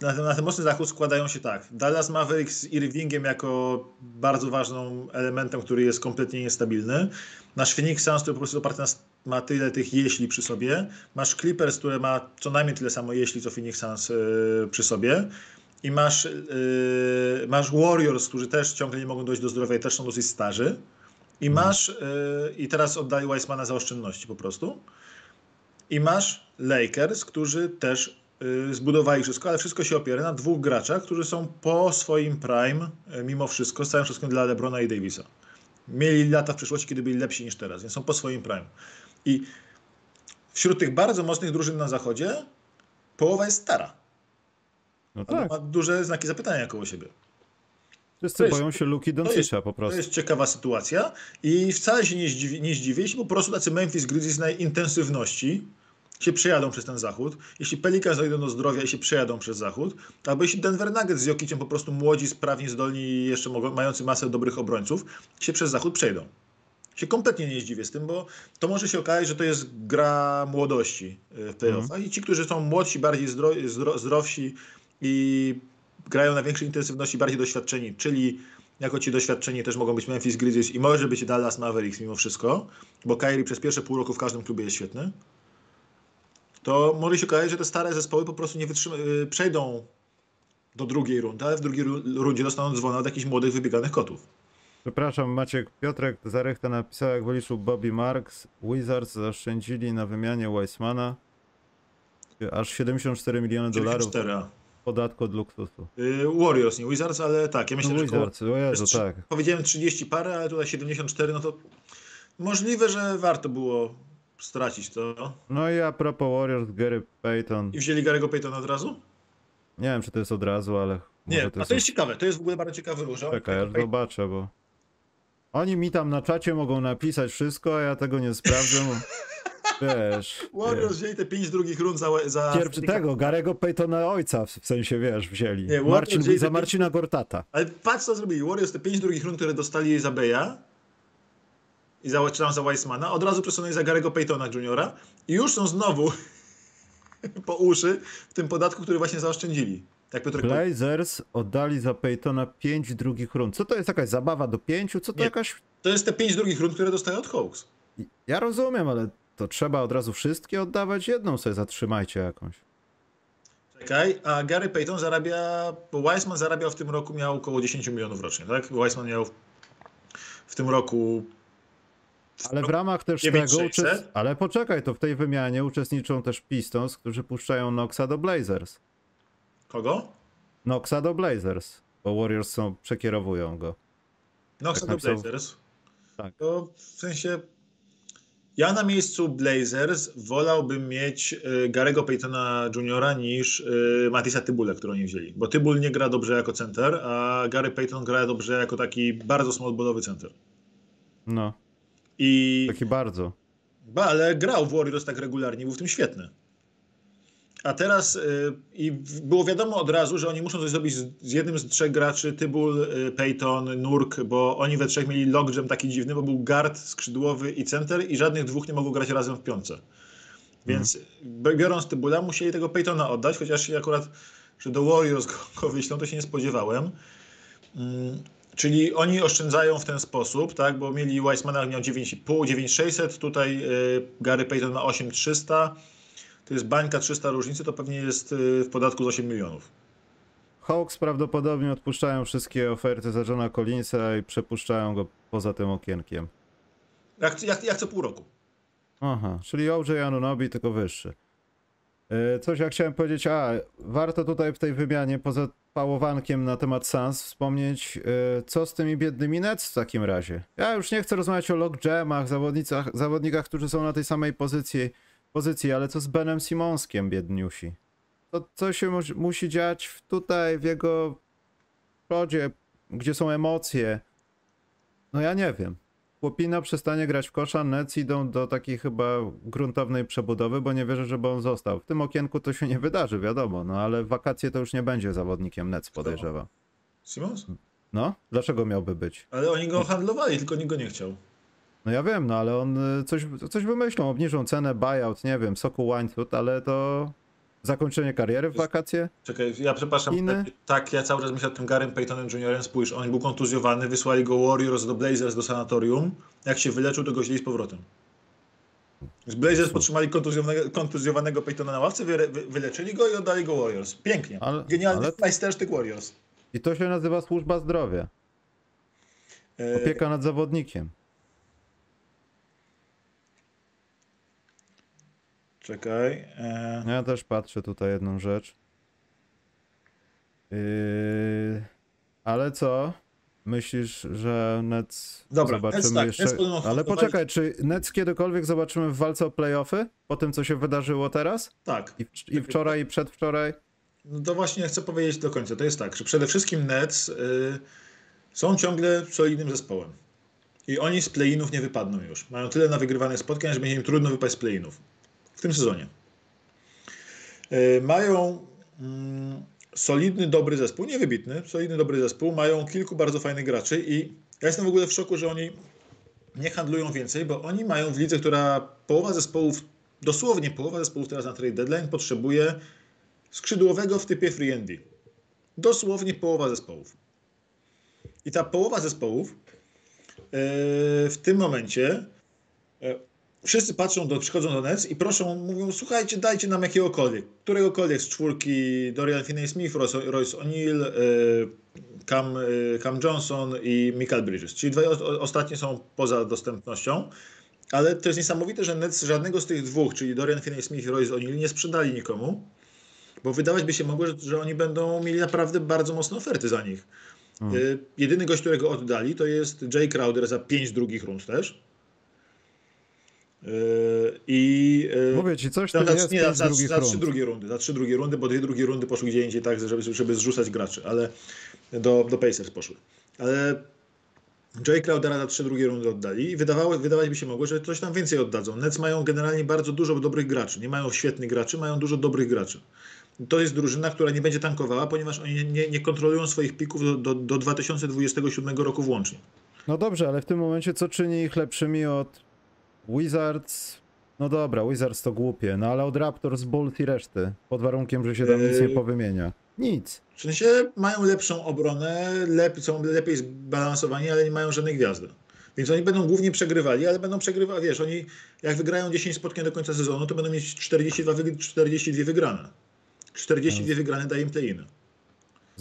na ten, na ten mocny zachód składają się tak. Dallas Mavericks z Irvingiem jako bardzo ważnym elementem, który jest kompletnie niestabilny. Masz Phoenix Suns, który po prostu oparty na, ma tyle tych jeśli przy sobie. Masz Clippers, które ma co najmniej tyle samo jeśli, co Phoenix Suns yy, przy sobie. I masz, yy, masz Warriors, którzy też ciągle nie mogą dojść do zdrowia i też są dosyć starzy. I masz, yy, i teraz oddali Weissmana za oszczędności po prostu. I masz Lakers, którzy też zbudowali wszystko, ale wszystko się opiera na dwóch graczach, którzy są po swoim prime, y, mimo wszystko, z całym wszystkim dla LeBrona i Davisa. Mieli lata w przeszłości, kiedy byli lepsi niż teraz, więc są po swoim prime. I wśród tych bardzo mocnych drużyn na zachodzie połowa jest stara. No tak, ma duże znaki zapytania koło siebie. wszyscy to jest- boją się Luki To Doncicza po to prostu. jest ciekawa sytuacja i wcale się nie zdziwi, nie zdziwię, jeśli po prostu tacy Memphis Grizzlies na intensywności się przejadą przez ten zachód, jeśli Pelicans dojdą do zdrowia i się przejadą przez zachód, albo jeśli Denver Nuggets z Jokiciem po prostu młodzi, sprawni, zdolni i jeszcze mogą, mający masę dobrych obrońców, się przez zachód przejdą. Się kompletnie nie zdziwię z tym, bo to może się okazać, że to jest gra młodości y, w playoffach. I ci, którzy są młodsi, bardziej zdro, zdro, zdrowsi i grają na większej intensywności, bardziej doświadczeni, czyli jako ci doświadczeni też mogą być Memphis Grizzlies i może być Dallas Mavericks mimo wszystko, bo Kyrie przez pierwsze pół roku w każdym klubie jest świetny, to może się okazać, że te stare zespoły po prostu nie wytrzyma, y, przejdą do drugiej rundy, ale w drugiej ru- rundzie dostaną dzwona od jakichś młodych, wybieganych kotów. Przepraszam, Maciek Piotrek Zarechta napisał, jak wyliczył Bobby Marks, Wizards zaoszczędzili na wymianie Weissmana aż 74 miliony dolarów 94. podatku od luksusu. Y, Warriors, nie Wizards, ale tak, ja myślę, No że Wizards, o Jezu, tak. powiedziałem 30 parę, ale tutaj 74, no to możliwe, że warto było stracić to. No i a propos Warriors, Gary Payton, I wzięli Garego Paytona od razu? nie wiem czy to jest od razu, ale Nie, może a to jest... to ciekawe, to jest w ogóle bardzo ciekawy on- Czekaj, aż zobaczę, bo... Oni mi tam na czacie mogą napisać wszystko, a ja tego nie sprawdzę. Wiesz... Warriors wzięli te 5 drugich rund za... za Pierwszy tego, Garego Paytona ojca, w sensie, wiesz, wzięli. Nie, Marcin, za Marcina Gortata. Ale patrz co zrobili. Warriors te 5 drugich rund, które dostali za Beja i za, Weissmana, od razu przesunęli za Garego Paytona Juniora i już są znowu po uszy w tym podatku, który właśnie zaoszczędzili. Tak Piotrek. Blazers oddali za Paytona 5 drugich rund. Co to jest jakaś zabawa do pięciu? Co to Nie. jakaś... To jest te 5 drugich rund, które dostają od Hawks. Ja rozumiem, ale to trzeba od razu wszystkie oddawać? Jedną sobie zatrzymajcie jakąś. Czekaj, a Gary Payton zarabia, bo Weissman zarabiał w tym roku, miał około 10 milionów rocznie, tak? Weissman miał w tym roku Ale w ramach też 9600? tego... Uczest... Ale poczekaj, to w tej wymianie uczestniczą też Pistons, którzy puszczają Noxa do Blazers. kogo? Noxa do Blazers, bo Warriors są, przekierowują go. Noxa Tak do napisał- Blazers. Tak. To w sensie ja na miejscu Blazers wolałbym mieć y, Garego Paytona Juniora niż y, Matisa Tybule, którą nie wzięli. Bo Tybul nie gra dobrze jako center, a Gary Payton gra dobrze jako taki bardzo smallballowy center. No, I taki bardzo. Ba, ale grał w Warriors tak regularnie, był w tym świetny. A teraz y, i było wiadomo od razu, że oni muszą coś zrobić z, z jednym z trzech graczy, Tybul, y, Peyton, Nurk, bo oni we trzech mieli logjam taki dziwny, bo był guard, skrzydłowy i center i żadnych dwóch nie mogło grać razem w piątce. Więc b- biorąc Tybula musieli tego Peytona oddać, chociaż akurat, że do Warriors go, go wyślą, to się nie spodziewałem. Mm, Czyli oni oszczędzają w ten sposób, tak? Bo mieli Weissmana miał 9,5, 9600, tutaj y, Gary Payton ma 8300. To jest bańka 300 różnicy, to pewnie jest y, w podatku z 8 milionów. Hawks prawdopodobnie odpuszczają wszystkie oferty za Johna Collinsa i przepuszczają go poza tym okienkiem. Jak, jak, jak co pół roku. Aha, czyli OJ Anunobi, tylko wyższy. E, Coś ja chciałem powiedzieć, a warto tutaj w tej wymianie poza pałowankiem na temat Sans wspomnieć, e, co z tymi biednymi Nets w takim razie. Ja już nie chcę rozmawiać o logjamach, zawodnicach, zawodnikach, którzy są na tej samej pozycji, pozycji ale co z Benem Simonskiem, biedniusi? To co się mu- musi dziać w- tutaj w jego przodzie, gdzie są emocje? No ja nie wiem. Chłopina przestanie grać w kosza, Nets idą do takiej chyba gruntownej przebudowy, bo nie wierzę, żeby on został. W tym okienku to się nie wydarzy, wiadomo, no ale wakacje to już nie będzie zawodnikiem Nets, podejrzewam. Simons? No, dlaczego miałby być? Ale oni go handlowali, tylko nikt go nie chciał. No ja wiem, no ale on y, coś, coś wymyślą, obniżą cenę, buyout, nie wiem, soku łańcuch, ale to zakończenie kariery w wakacje? Czekaj, ja przepraszam. Chiny? Tak, ja cały czas myślę o tym Garym Paytonem Juniorem. Spójrz, on był kontuzjowany, wysłali go Warriors do Blazers do sanatorium. Jak się wyleczył, to go wzięli z powrotem. Z Blazers podtrzymali kontuzjowanego, kontuzjowanego Paytona na ławce, wy, wy, wyleczyli go i oddali go Warriors. Pięknie. Ale- Genialny ale- majstersztyk Warriors. I to się nazywa służba zdrowia, E, opieka nad zawodnikiem. Czekaj. E, Ja też patrzę tutaj jedną rzecz. Yy, ale co? Myślisz, że Nets Dobra, zobaczymy Nets tak, jeszcze. Nets ale poczekaj, czy Nets kiedykolwiek zobaczymy w walce o playoffy? Po tym, co się wydarzyło teraz? tak. I, w, i wczoraj, i przedwczoraj? No to właśnie chcę powiedzieć do końca. To jest tak, że przede wszystkim Nets y, są ciągle solidnym zespołem. I oni z play-inów nie wypadną już. Mają tyle na wygrywanych spotkań, że będzie im trudno wypaść z play-inów. W tym sezonie. E, Mają mm, solidny, dobry zespół, niewybitny, solidny, dobry zespół. Mają kilku bardzo fajnych graczy i ja jestem w ogóle w szoku, że oni nie handlują więcej, bo oni mają w lidze, która połowa zespołów, dosłownie połowa zespołów teraz na trade deadline potrzebuje skrzydłowego w typie free and D. Dosłownie połowa zespołów. I ta połowa zespołów e, w tym momencie e, wszyscy patrzą, do, przychodzą do Nets i proszą, mówią, słuchajcie, dajcie nam jakiegokolwiek, któregokolwiek z czwórki Dorian Finney-Smith, Royce Royce O'Neal, e, Cam, e, Cam Johnson i Michael Bridges. Czyli dwa ostatnie są poza dostępnością. Ale to jest niesamowite, że Nets żadnego z tych dwóch, czyli Dorian Finney-Smith i Royce O'Neal, nie sprzedali nikomu, bo wydawać by się mogło, że, że oni będą mieli naprawdę bardzo mocne oferty za nich. Y, Jedyny gość, którego oddali, to jest Jay Crowder za 5 drugich rund też. Y, I y, Mówię ci, coś tam za, jest nie, za trzy drugie rundy, za trzy drugie rundy, bo dwie drugie rundy poszły gdzie indziej tak, żeby, żeby zrzucać graczy, ale do, do Pacers poszły. Ale Jay Crowdera za trzy drugie rundy oddali i wydawało, wydawać by się mogło, że coś tam więcej oddadzą. Nets mają generalnie bardzo dużo dobrych graczy. Nie mają świetnych graczy, mają dużo dobrych graczy. To jest drużyna, która nie będzie tankowała, ponieważ oni nie, nie kontrolują swoich pików do, do, do 2027 roku włącznie. No dobrze, ale w tym momencie co czyni ich lepszymi od Wizards? No dobra, Wizards to głupie, no ale od Raptors, Bulls i reszty. Pod warunkiem, że się tam nic nie Yy. powymienia. Nic. W sensie mają lepszą obronę, lep, są lepiej zbalansowani, ale nie mają żadnej gwiazdy. Więc oni będą głównie przegrywali, ale będą przegrywali, wiesz, oni jak wygrają 10 spotkań do końca sezonu, to będą mieć 42, wyg- 42 wygrane. 42 wygrane daje im play-iny.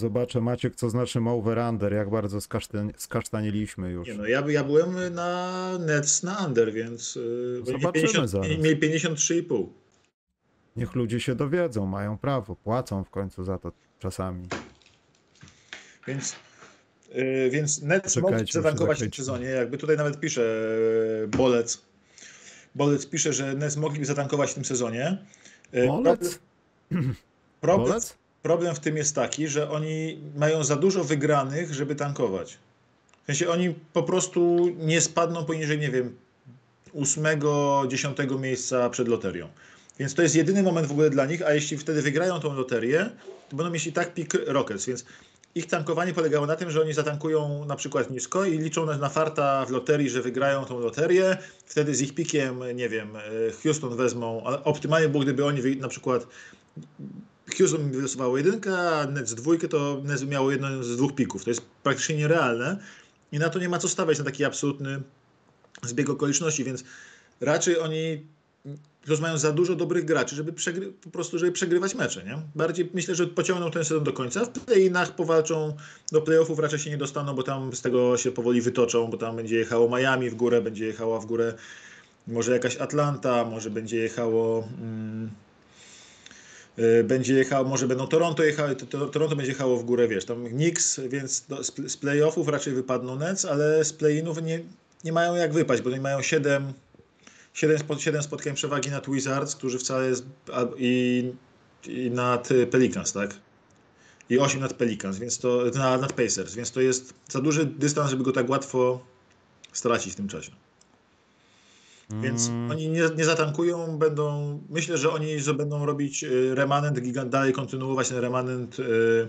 Zobaczę Maciek, co znaczy over-under, jak bardzo skasztan- skasztaniliśmy już. Nie no, ja, ja byłem na Nets na under, więc yy, bo Zobaczymy 50, zaraz. mieli 53,5. Niech ludzie się dowiedzą, mają prawo, płacą w końcu za to czasami. Więc, yy, więc Nets mogli zatankować w tym sezonie. Jakby tutaj nawet pisze yy, Bolec. Bolec pisze, że Nets mogliby zatankować w tym sezonie. Yy, Bolec? Problem, Bolec? Problem w tym jest taki, że oni mają za dużo wygranych, żeby tankować. W sensie oni po prostu nie spadną poniżej, nie wiem, ósmego, dziesiątego miejsca przed loterią. Więc to jest jedyny moment w ogóle dla nich, a jeśli wtedy wygrają tą loterię, to będą mieć i tak pik Rockets, więc ich tankowanie polegało na tym, że oni zatankują na przykład nisko i liczą na, farta w loterii, że wygrają tą loterię. Wtedy z ich pikiem, nie wiem, e, Houston wezmą, ale optymalnie było, gdyby oni na przykład Houston wylosowało jedynkę, a Nets dwójkę, to Nets miało jedno z dwóch pików. To jest praktycznie nierealne i na to nie ma co stawiać na taki absolutny zbieg okoliczności, więc raczej oni mają za dużo dobrych graczy, żeby przegry- po prostu żeby przegrywać mecze, nie? Bardziej myślę, że pociągną ten sezon do końca. W play-inach powalczą, do playoffów raczej się nie dostaną, bo tam z tego się powoli wytoczą, bo tam będzie jechało Miami w górę, będzie jechała w górę może jakaś Atlanta, może będzie jechało mm, będzie jechało, może będą Toronto jechały, to, to, Toronto będzie jechało w górę, wiesz, tam Knicks, więc do, z, z playoffów raczej wypadną Nets, ale z play-inów nie, nie mają jak wypaść, bo oni mają 7 7, spot, 7 spotkań przewagi nad Wizards, którzy wcale jest, i, i nad y, Pelicans, tak? I 8 nad Pelicans, więc to na, nad Pacers, więc to jest za duży dystans, żeby go tak łatwo stracić w tym czasie. Więc Mm, oni nie, nie zatankują, będą. Myślę, że oni będą robić y, remanent, gigant, dalej kontynuować ten remanent. y,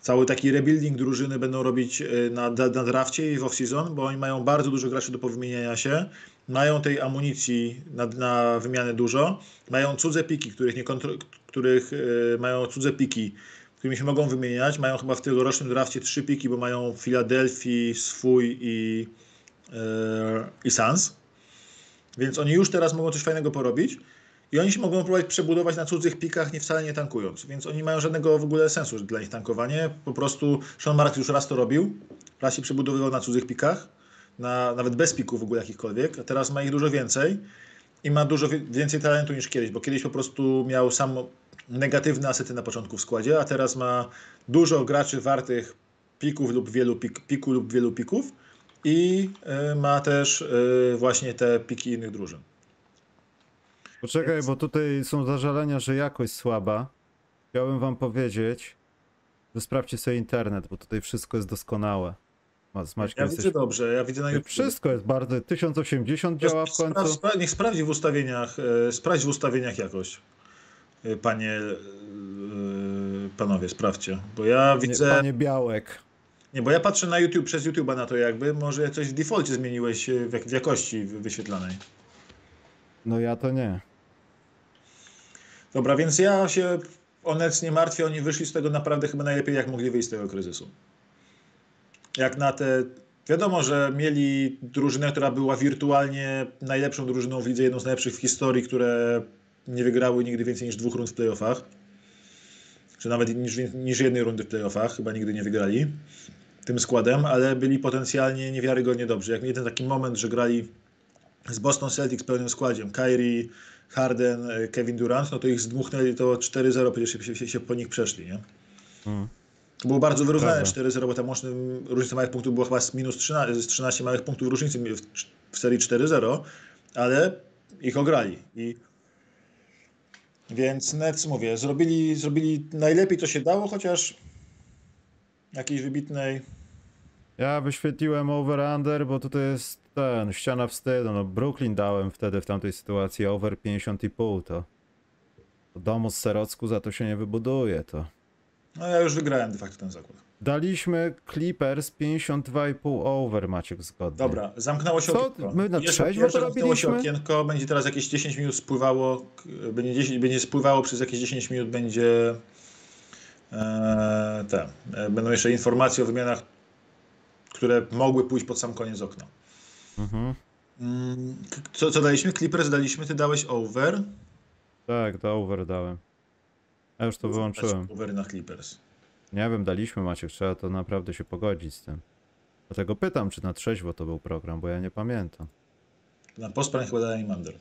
Cały taki rebuilding drużyny będą robić y, na, na drafcie i w off-season, bo oni mają bardzo dużo graczy do powymieniania się. Mają tej amunicji na, na wymianę dużo. Mają cudze piki, których nie kontro, których mają cudze piki, którymi się mogą wymieniać. Mają chyba w tegorocznym drafcie trzy piki, bo mają Filadelfii, swój i, y, i Suns. Więc oni już teraz mogą coś fajnego porobić i oni się mogą próbować przebudować na cudzych pikach, nie wcale nie tankując. Więc oni mają żadnego w ogóle sensu dla nich tankowanie. Po prostu Sean Marks już raz to robił, raz się przebudowywał na cudzych pikach, na, nawet bez pików w ogóle jakichkolwiek, a teraz ma ich dużo więcej i ma dużo więcej talentu niż kiedyś, bo kiedyś po prostu miał sam negatywne asety na początku w składzie, a teraz ma dużo graczy wartych pików lub wielu pik, piku lub wielu pików i y, ma też y, właśnie te piki innych drużyn. Poczekaj, bo tutaj są zażalenia, że jakość słaba. Chciałbym wam powiedzieć, że sprawdźcie sobie internet, bo tutaj wszystko jest doskonałe. Z Maćkiem Ja jesteś... widzę dobrze, ja widzę na YouTube. Wszystko jest bardzo... 1080 działa w końcu. Spra- niech sprawdzi w ustawieniach, e, sprawdź w ustawieniach jakość. panie, panowie, sprawdźcie. Bo ja widzę... Panie Białek. Nie, bo ja patrzę na YouTube, przez YouTube'a na to jakby, może coś w defaulcie zmieniłeś y, w, jak- w jakości wy- wyświetlanej. No ja to nie. Dobra, więc ja się o Nets nie martwię, oni wyszli z tego naprawdę chyba najlepiej, jak mogli wyjść z tego kryzysu. Jak na te... Wiadomo, że mieli drużynę, która była wirtualnie najlepszą drużyną w lidze, jedną z najlepszych w historii, które nie wygrały nigdy więcej niż dwóch rund w playoffach. Czy nawet niż, niż jednej rundy w playoffach, chyba nigdy nie wygrali tym składem, ale byli potencjalnie niewiarygodnie dobrzy. Jak mieli ten taki moment, że grali z Boston Celtics pełnym składem, Kyrie, Harden, e, Kevin Durant, no to ich zdmuchnęli to 4-0, przecież się, się, się po nich przeszli, nie? Mm. To było bardzo wyrównane Prawda. 4-0, bo tam łączna różnica małych punktów była chyba z minus 13, z 13 małych punktów różnicy w, w serii 4-0, ale ich ograli. I więc Nets, mówię, zrobili, zrobili najlepiej to się dało, chociaż jakiejś wybitnej Ja wyświetliłem over-under, bo tutaj jest ten, ściana wstydu. No Brooklyn dałem wtedy w tamtej sytuacji over 50,5 to. to domu z Serocku za to się nie wybuduje to. No ja już wygrałem de facto ten zakład. Daliśmy Clippers 52,5 over, Maciek zgodnie. Dobra, zamknęło się Co? okienko. My na Jeszcze- trzeźwo jeszcze to zamknęło się robiliśmy? okienko, będzie teraz jakieś 10 minut spływało, będzie, 10, będzie spływało przez jakieś 10 minut, będzie e, te, e, będą jeszcze informacje o wymianach, które mogły pójść pod sam koniec okna. Mhm. Mm, Co, co daliśmy? Clippers daliśmy, ty dałeś over. Tak, to over dałem. Ja już to wyłączyłem. Over na Clippers. Nie wiem, daliśmy Maciek, trzeba to naprawdę się pogodzić z tym. Dlatego pytam, czy na trzeźwo to był program, bo ja nie pamiętam. Na posprań chyba dałem under.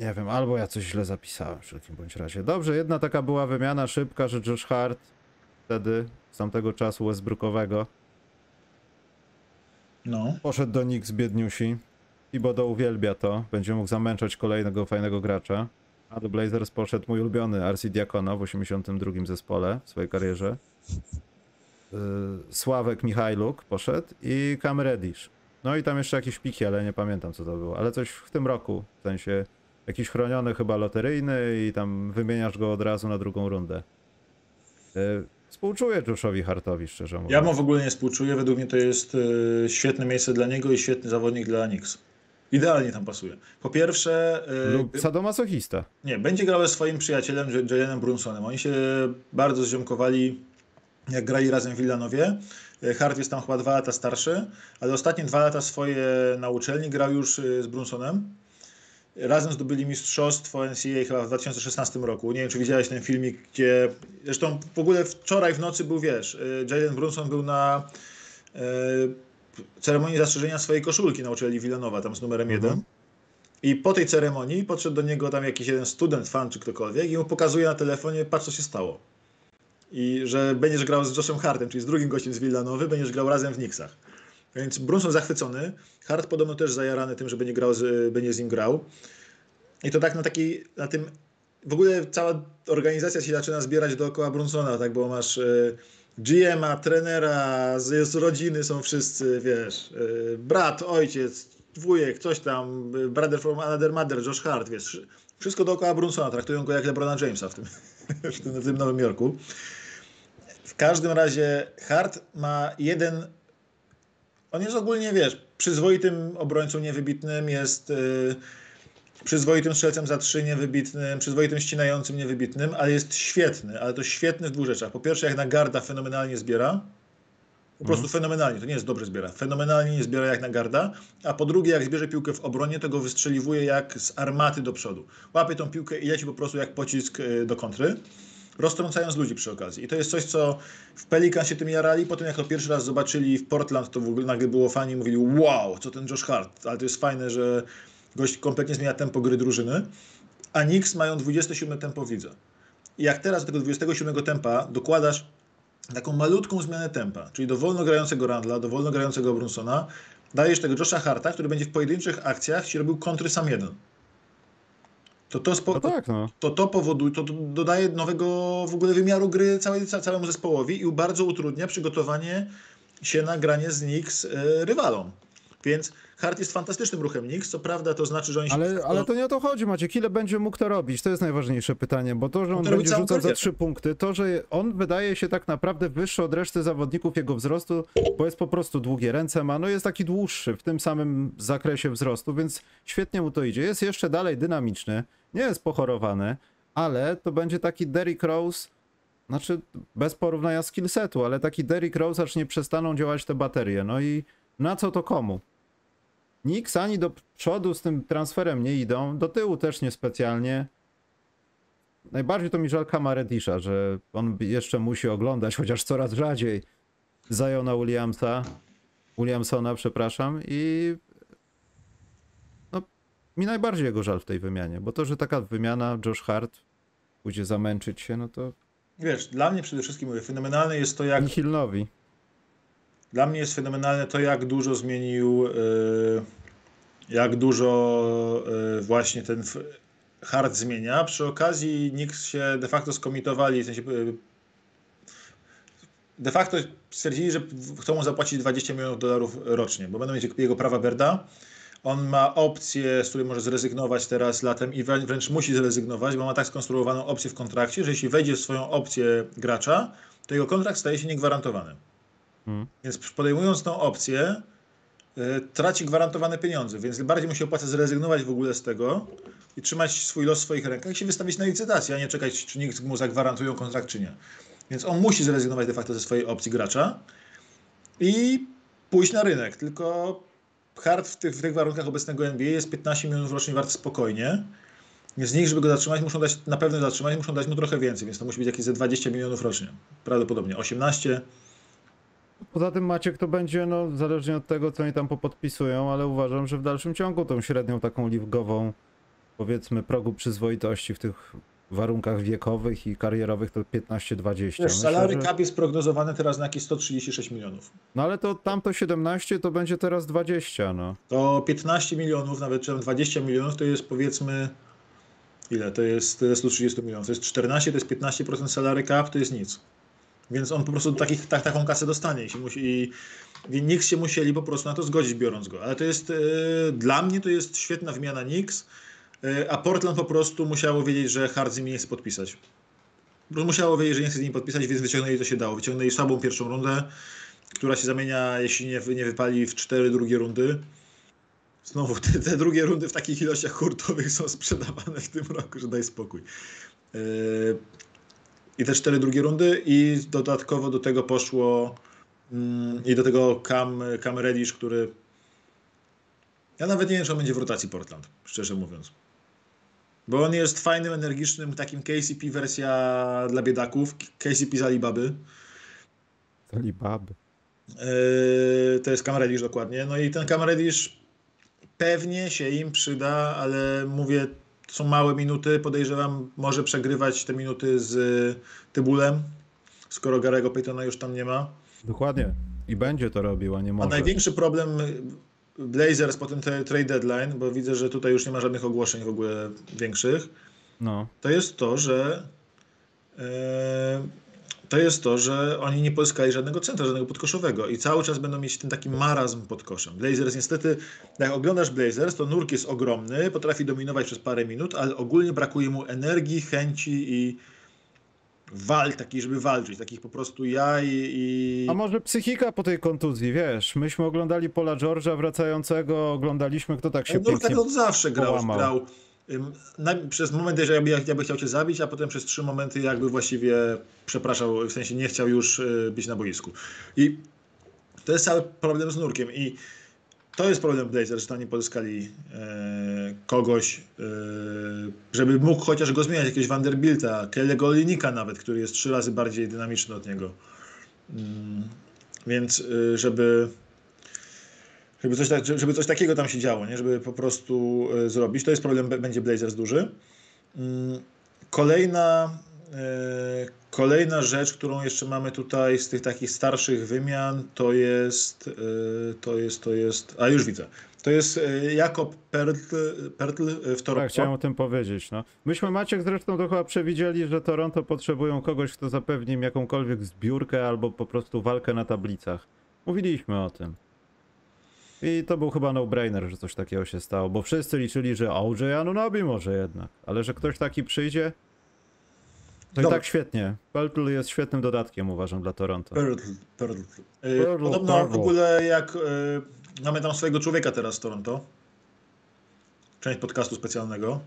Nie wiem, albo ja coś źle zapisałem w wszelkim bądź razie. Dobrze, jedna taka była wymiana szybka, że Josh Hart wtedy, z tamtego czasu Westbrookowego, No. poszedł do Knicks biedniusi. i Bodo uwielbia to, będzie mógł zamęczać kolejnego fajnego gracza. A do Blazers poszedł mój ulubiony RC Diakono w 82 zespole w swojej karierze. Yy, Sławek Michajluk poszedł i Cam Reddish. No i tam jeszcze jakieś piki, ale nie pamiętam co to było. Ale coś w tym roku, w sensie jakiś chroniony chyba loteryjny i tam wymieniasz go od razu na drugą rundę. Yy, Współczuję Joshowi Hartowi, szczerze mówiąc. Ja mu w ogóle nie współczuję. Według mnie to jest e, świetne miejsce dla niego i świetny zawodnik dla Knicks. Idealnie tam pasuje. Po pierwsze, e, Lub sadomasochista. nie, będzie grał ze swoim przyjacielem Jalenem Brunsonem. Oni się bardzo zziomkowali, jak grali razem w Villanowie. E, Hart jest tam chyba dwa lata starszy, ale ostatnie dwa lata swoje na uczelni grał już e, z Brunsonem. Razem zdobyli mistrzostwo NCAA chyba w 2016 roku. Nie wiem, czy widziałeś ten filmik, gdzie... Zresztą w ogóle wczoraj w nocy był, wiesz, y, Jalen Brunson był na e, ceremonii zastrzeżenia swojej koszulki na uczelni Villanowa, tam z numerem jeden. I po tej ceremonii podszedł do niego tam jakiś jeden student, fan czy ktokolwiek i mu pokazuje na telefonie, patrz co się stało. I że będziesz grał z Joshem Hartem, czyli z drugim gościem z Villanowy, będziesz grał razem w Knicksach. Więc Brunson zachwycony. Hart podobno też zajarany tym, że będzie, grał z, będzie z nim grał. I to tak na takiej, na tym, w ogóle cała organizacja się zaczyna zbierać dookoła Brunsona, tak, bo masz y, GM-a, trenera, z, z rodziny są wszyscy, wiesz, y, brat, ojciec, wujek, coś tam, y, brother from another mother, Josh Hart, wiesz, wszystko dookoła Brunsona, traktują go jak LeBrona Jamesa w tym, w tym, w tym Nowym Jorku. W każdym razie Hart ma jeden on jest ogólnie, wiesz, przyzwoitym obrońcą niewybitnym, jest y, przyzwoitym strzelcem za trzy niewybitnym, przyzwoitym ścinającym niewybitnym, ale jest świetny, ale to świetny w dwóch rzeczach. Po pierwsze, jak na garda fenomenalnie zbiera, po prostu fenomenalnie, to nie jest dobrze zbiera, fenomenalnie nie zbiera jak na garda, a po drugie, jak zbierze piłkę w obronie, to go wystrzeliwuje jak z armaty do przodu. Łapie tą piłkę i leci po prostu jak pocisk y, do kontry roztrącając ludzi przy okazji. I to jest coś, co w Pelikan się tym jarali. Potem jak to pierwszy raz zobaczyli w Portland, to w ogóle nagle było fani i mówili wow, co ten Josh Hart. Ale to jest fajne, że gość kompletnie zmienia tempo gry drużyny. A Knicks mają 27 tempo w lidze. I jak teraz do tego 27 tempa dokładasz taką malutką zmianę tempa, czyli do wolno grającego Randla, do wolno grającego Brunsona, dajesz tego Josha Harta, który będzie w pojedynczych akcjach ci robił kontry sam jeden. To to, spo, No tak, no. to to powoduje, to, to dodaje nowego w ogóle wymiaru gry całej, ca- całemu zespołowi i bardzo utrudnia przygotowanie się na granie z Knicks e, rywalom. Więc Hart jest fantastycznym ruchem Knicks, co prawda to znaczy, że oni się... Ale, ale to nie o to chodzi, Maciek. Ile będzie mógł to robić? To jest najważniejsze pytanie, bo to, że on robi będzie rzucał za trzy punkty, to, że on wydaje się tak naprawdę wyższy od reszty zawodników jego wzrostu, bo jest po prostu długie ręce ma, no jest taki dłuższy w tym samym zakresie wzrostu, więc świetnie mu to idzie. Jest jeszcze dalej dynamiczny, nie jest pochorowany, ale to będzie taki Derrick Rose, znaczy bez porównania skillsetu, ale taki Derrick Rose, aż nie przestaną działać te baterie. No i na co to komu? Knicks ani do przodu z tym transferem nie idą, do tyłu też niespecjalnie. Najbardziej to mi żal Kamaredisza, że on jeszcze musi oglądać, chociaż coraz rzadziej, Zajona Williamsa, Williamsona, przepraszam, i no, mi najbardziej jego żal w tej wymianie, bo to, że taka wymiana Josh Hart pójdzie zamęczyć się, no to Wiesz, dla mnie przede wszystkim mówię, fenomenalne jest to, jak Nihilnowi. Dla mnie jest fenomenalne to, jak dużo zmienił, y, jak dużo y, właśnie ten hard zmienia. Przy okazji Knicks się de facto skomitowali, w sensie y, de facto stwierdzili, że chcą mu zapłacić 20 milionów dolarów rocznie, bo będą mieć jego prawa Berda. On ma opcję, z której może zrezygnować teraz latem i wrę- wręcz musi zrezygnować, bo ma tak skonstruowaną opcję w kontrakcie, że jeśli wejdzie w swoją opcję gracza, to jego kontrakt staje się niegwarantowany. Hmm. Więc podejmując tą opcję, y, traci gwarantowane pieniądze, więc bardziej mu się opłaca zrezygnować w ogóle z tego i trzymać swój los w swoich rękach i się wystawić na licytację, a nie czekać, czy nikt mu zagwarantują kontrakt, czy nie. Więc on musi zrezygnować de facto ze swojej opcji gracza i pójść na rynek. Tylko Hart w tych, w tych warunkach obecnego NBA jest 15 milionów rocznie wart spokojnie. Z nich, żeby go zatrzymać, muszą dać, na pewno zatrzymać, muszą dać mu trochę więcej, więc to musi być jakieś ze 20 milionów rocznie. Prawdopodobnie 18. Poza tym Maciek to będzie, no zależnie od tego, co oni tam popodpisują, ale uważam, że w dalszym ciągu tą średnią taką ligową, powiedzmy, progu przyzwoitości w tych warunkach wiekowych i karierowych to 15-20. Wiesz, Myślę, salary że- cap jest prognozowany teraz na jakieś 136 milionów. No ale to tamto 17 to będzie teraz 20, no. To 15 milionów, nawet czy tam 20 milionów, to jest powiedzmy. Ile? To jest tyle 130 milionów. To jest 14, to jest 15% salary cap, to jest nic. Więc on po prostu tak, taką kasę dostanie. I się musi, i, i Knicks się musieli po prostu na to zgodzić, biorąc go. Ale to jest, e, dla mnie to jest świetna wymiana Knicks, e, a Portland po prostu musiało wiedzieć, że Hart z nie chce podpisać. Musiało wiedzieć, że nie chce z nimi podpisać, więc wyciągnęli to się dało. Wyciągnęli słabą pierwszą rundę, która się zamienia, jeśli nie, nie wypali, w cztery drugie rundy. Znowu, te, te drugie rundy w takich ilościach hurtowych są sprzedawane w tym roku, że daj spokój. Yy, I te cztery drugie rundy i dodatkowo do tego poszło mm, i do tego Cam, Cam Reddish, który ja nawet nie wiem, czy on będzie w rotacji Portland, szczerze mówiąc. Bo on jest fajnym, energicznym, takim KCP wersja dla biedaków, KCP z Alibaby. Alibaby. Yy, to jest Cam Reddish dokładnie. No i ten Cam Reddish pewnie się im przyda, ale mówię, to są małe minuty. Podejrzewam, może przegrywać te minuty z Tybulem, skoro Garego Paytona już tam nie ma. Dokładnie. I będzie to robił, a nie A może. największy problem Blazers po tym trade deadline, bo widzę, że tutaj już nie ma żadnych ogłoszeń w ogóle większych, No. to jest to, że e, to jest to, że oni nie pozyskali żadnego centra, żadnego podkoszowego i cały czas będą mieć ten taki marazm pod koszem. Blazers niestety, jak oglądasz Blazers, to nurk jest ogromny, potrafi dominować przez parę minut, ale ogólnie brakuje mu energii, chęci i wal, takiej, żeby walczyć, takich po prostu jaj i... A może psychika po tej kontuzji, wiesz? Myśmy oglądali Pola George'a wracającego, oglądaliśmy kto tak się Nurk pięknie... tak od zawsze grał. połamał. grał przez momenty, że jakby, jakby chciał cię zabić, a potem przez trzy momenty jakby właściwie przepraszał, w sensie nie chciał już y, być na boisku. I to jest cały problem z Nurkiem i to jest problem Blazers, że tam nie pozyskali e, kogoś, e, żeby mógł chociaż go zmieniać, jakiegoś Vanderbilta, Kelly'ego Olinika nawet, który jest trzy razy bardziej dynamiczny od niego. Mm, więc y, żeby żeby coś, tak, żeby coś takiego tam się działo, nie? żeby po prostu e, zrobić. To jest problem, będzie Blazers duży. Mm, Kolejna, e, kolejna rzecz, którą jeszcze mamy tutaj z tych takich starszych wymian, to jest, e, to jest, to jest, a już widzę, to jest Jakob Pertl, Pertl w Toronto. Tak, chciałem o tym powiedzieć, no. Myśmy, Maciek, zresztą to chyba przewidzieli, że Toronto potrzebują kogoś, kto zapewni im jakąkolwiek zbiórkę albo po prostu walkę na tablicach. Mówiliśmy o tym. I to był chyba no-brainer, że coś takiego się stało, bo wszyscy liczyli, że OJ Anunobi może jednak, ale że ktoś taki przyjdzie, to i Dobra. tak świetnie. Peltl jest świetnym dodatkiem, uważam, dla Toronto. Pearl, Pearl. Y, Pearl, Podobno Pearl. w ogóle jak y, mamy tam swojego człowieka teraz w Toronto, część podcastu specjalnego,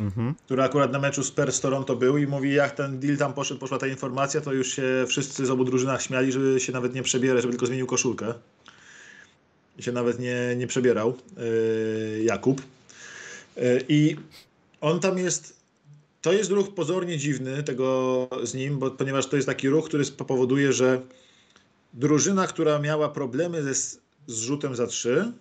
Mhm. który akurat na meczu Spurs Toronto był i mówi jak ten deal tam poszedł, poszła ta informacja, to już się wszyscy z obu drużynach śmiali, żeby się nawet nie przebierać, żeby tylko zmienił koszulkę. Się nawet nie, nie przebierał yy, Jakub. Yy, I on tam jest, to jest ruch pozornie dziwny tego z nim, bo, ponieważ to jest taki ruch, który powoduje, że drużyna, która miała problemy ze, z rzutem za trzy,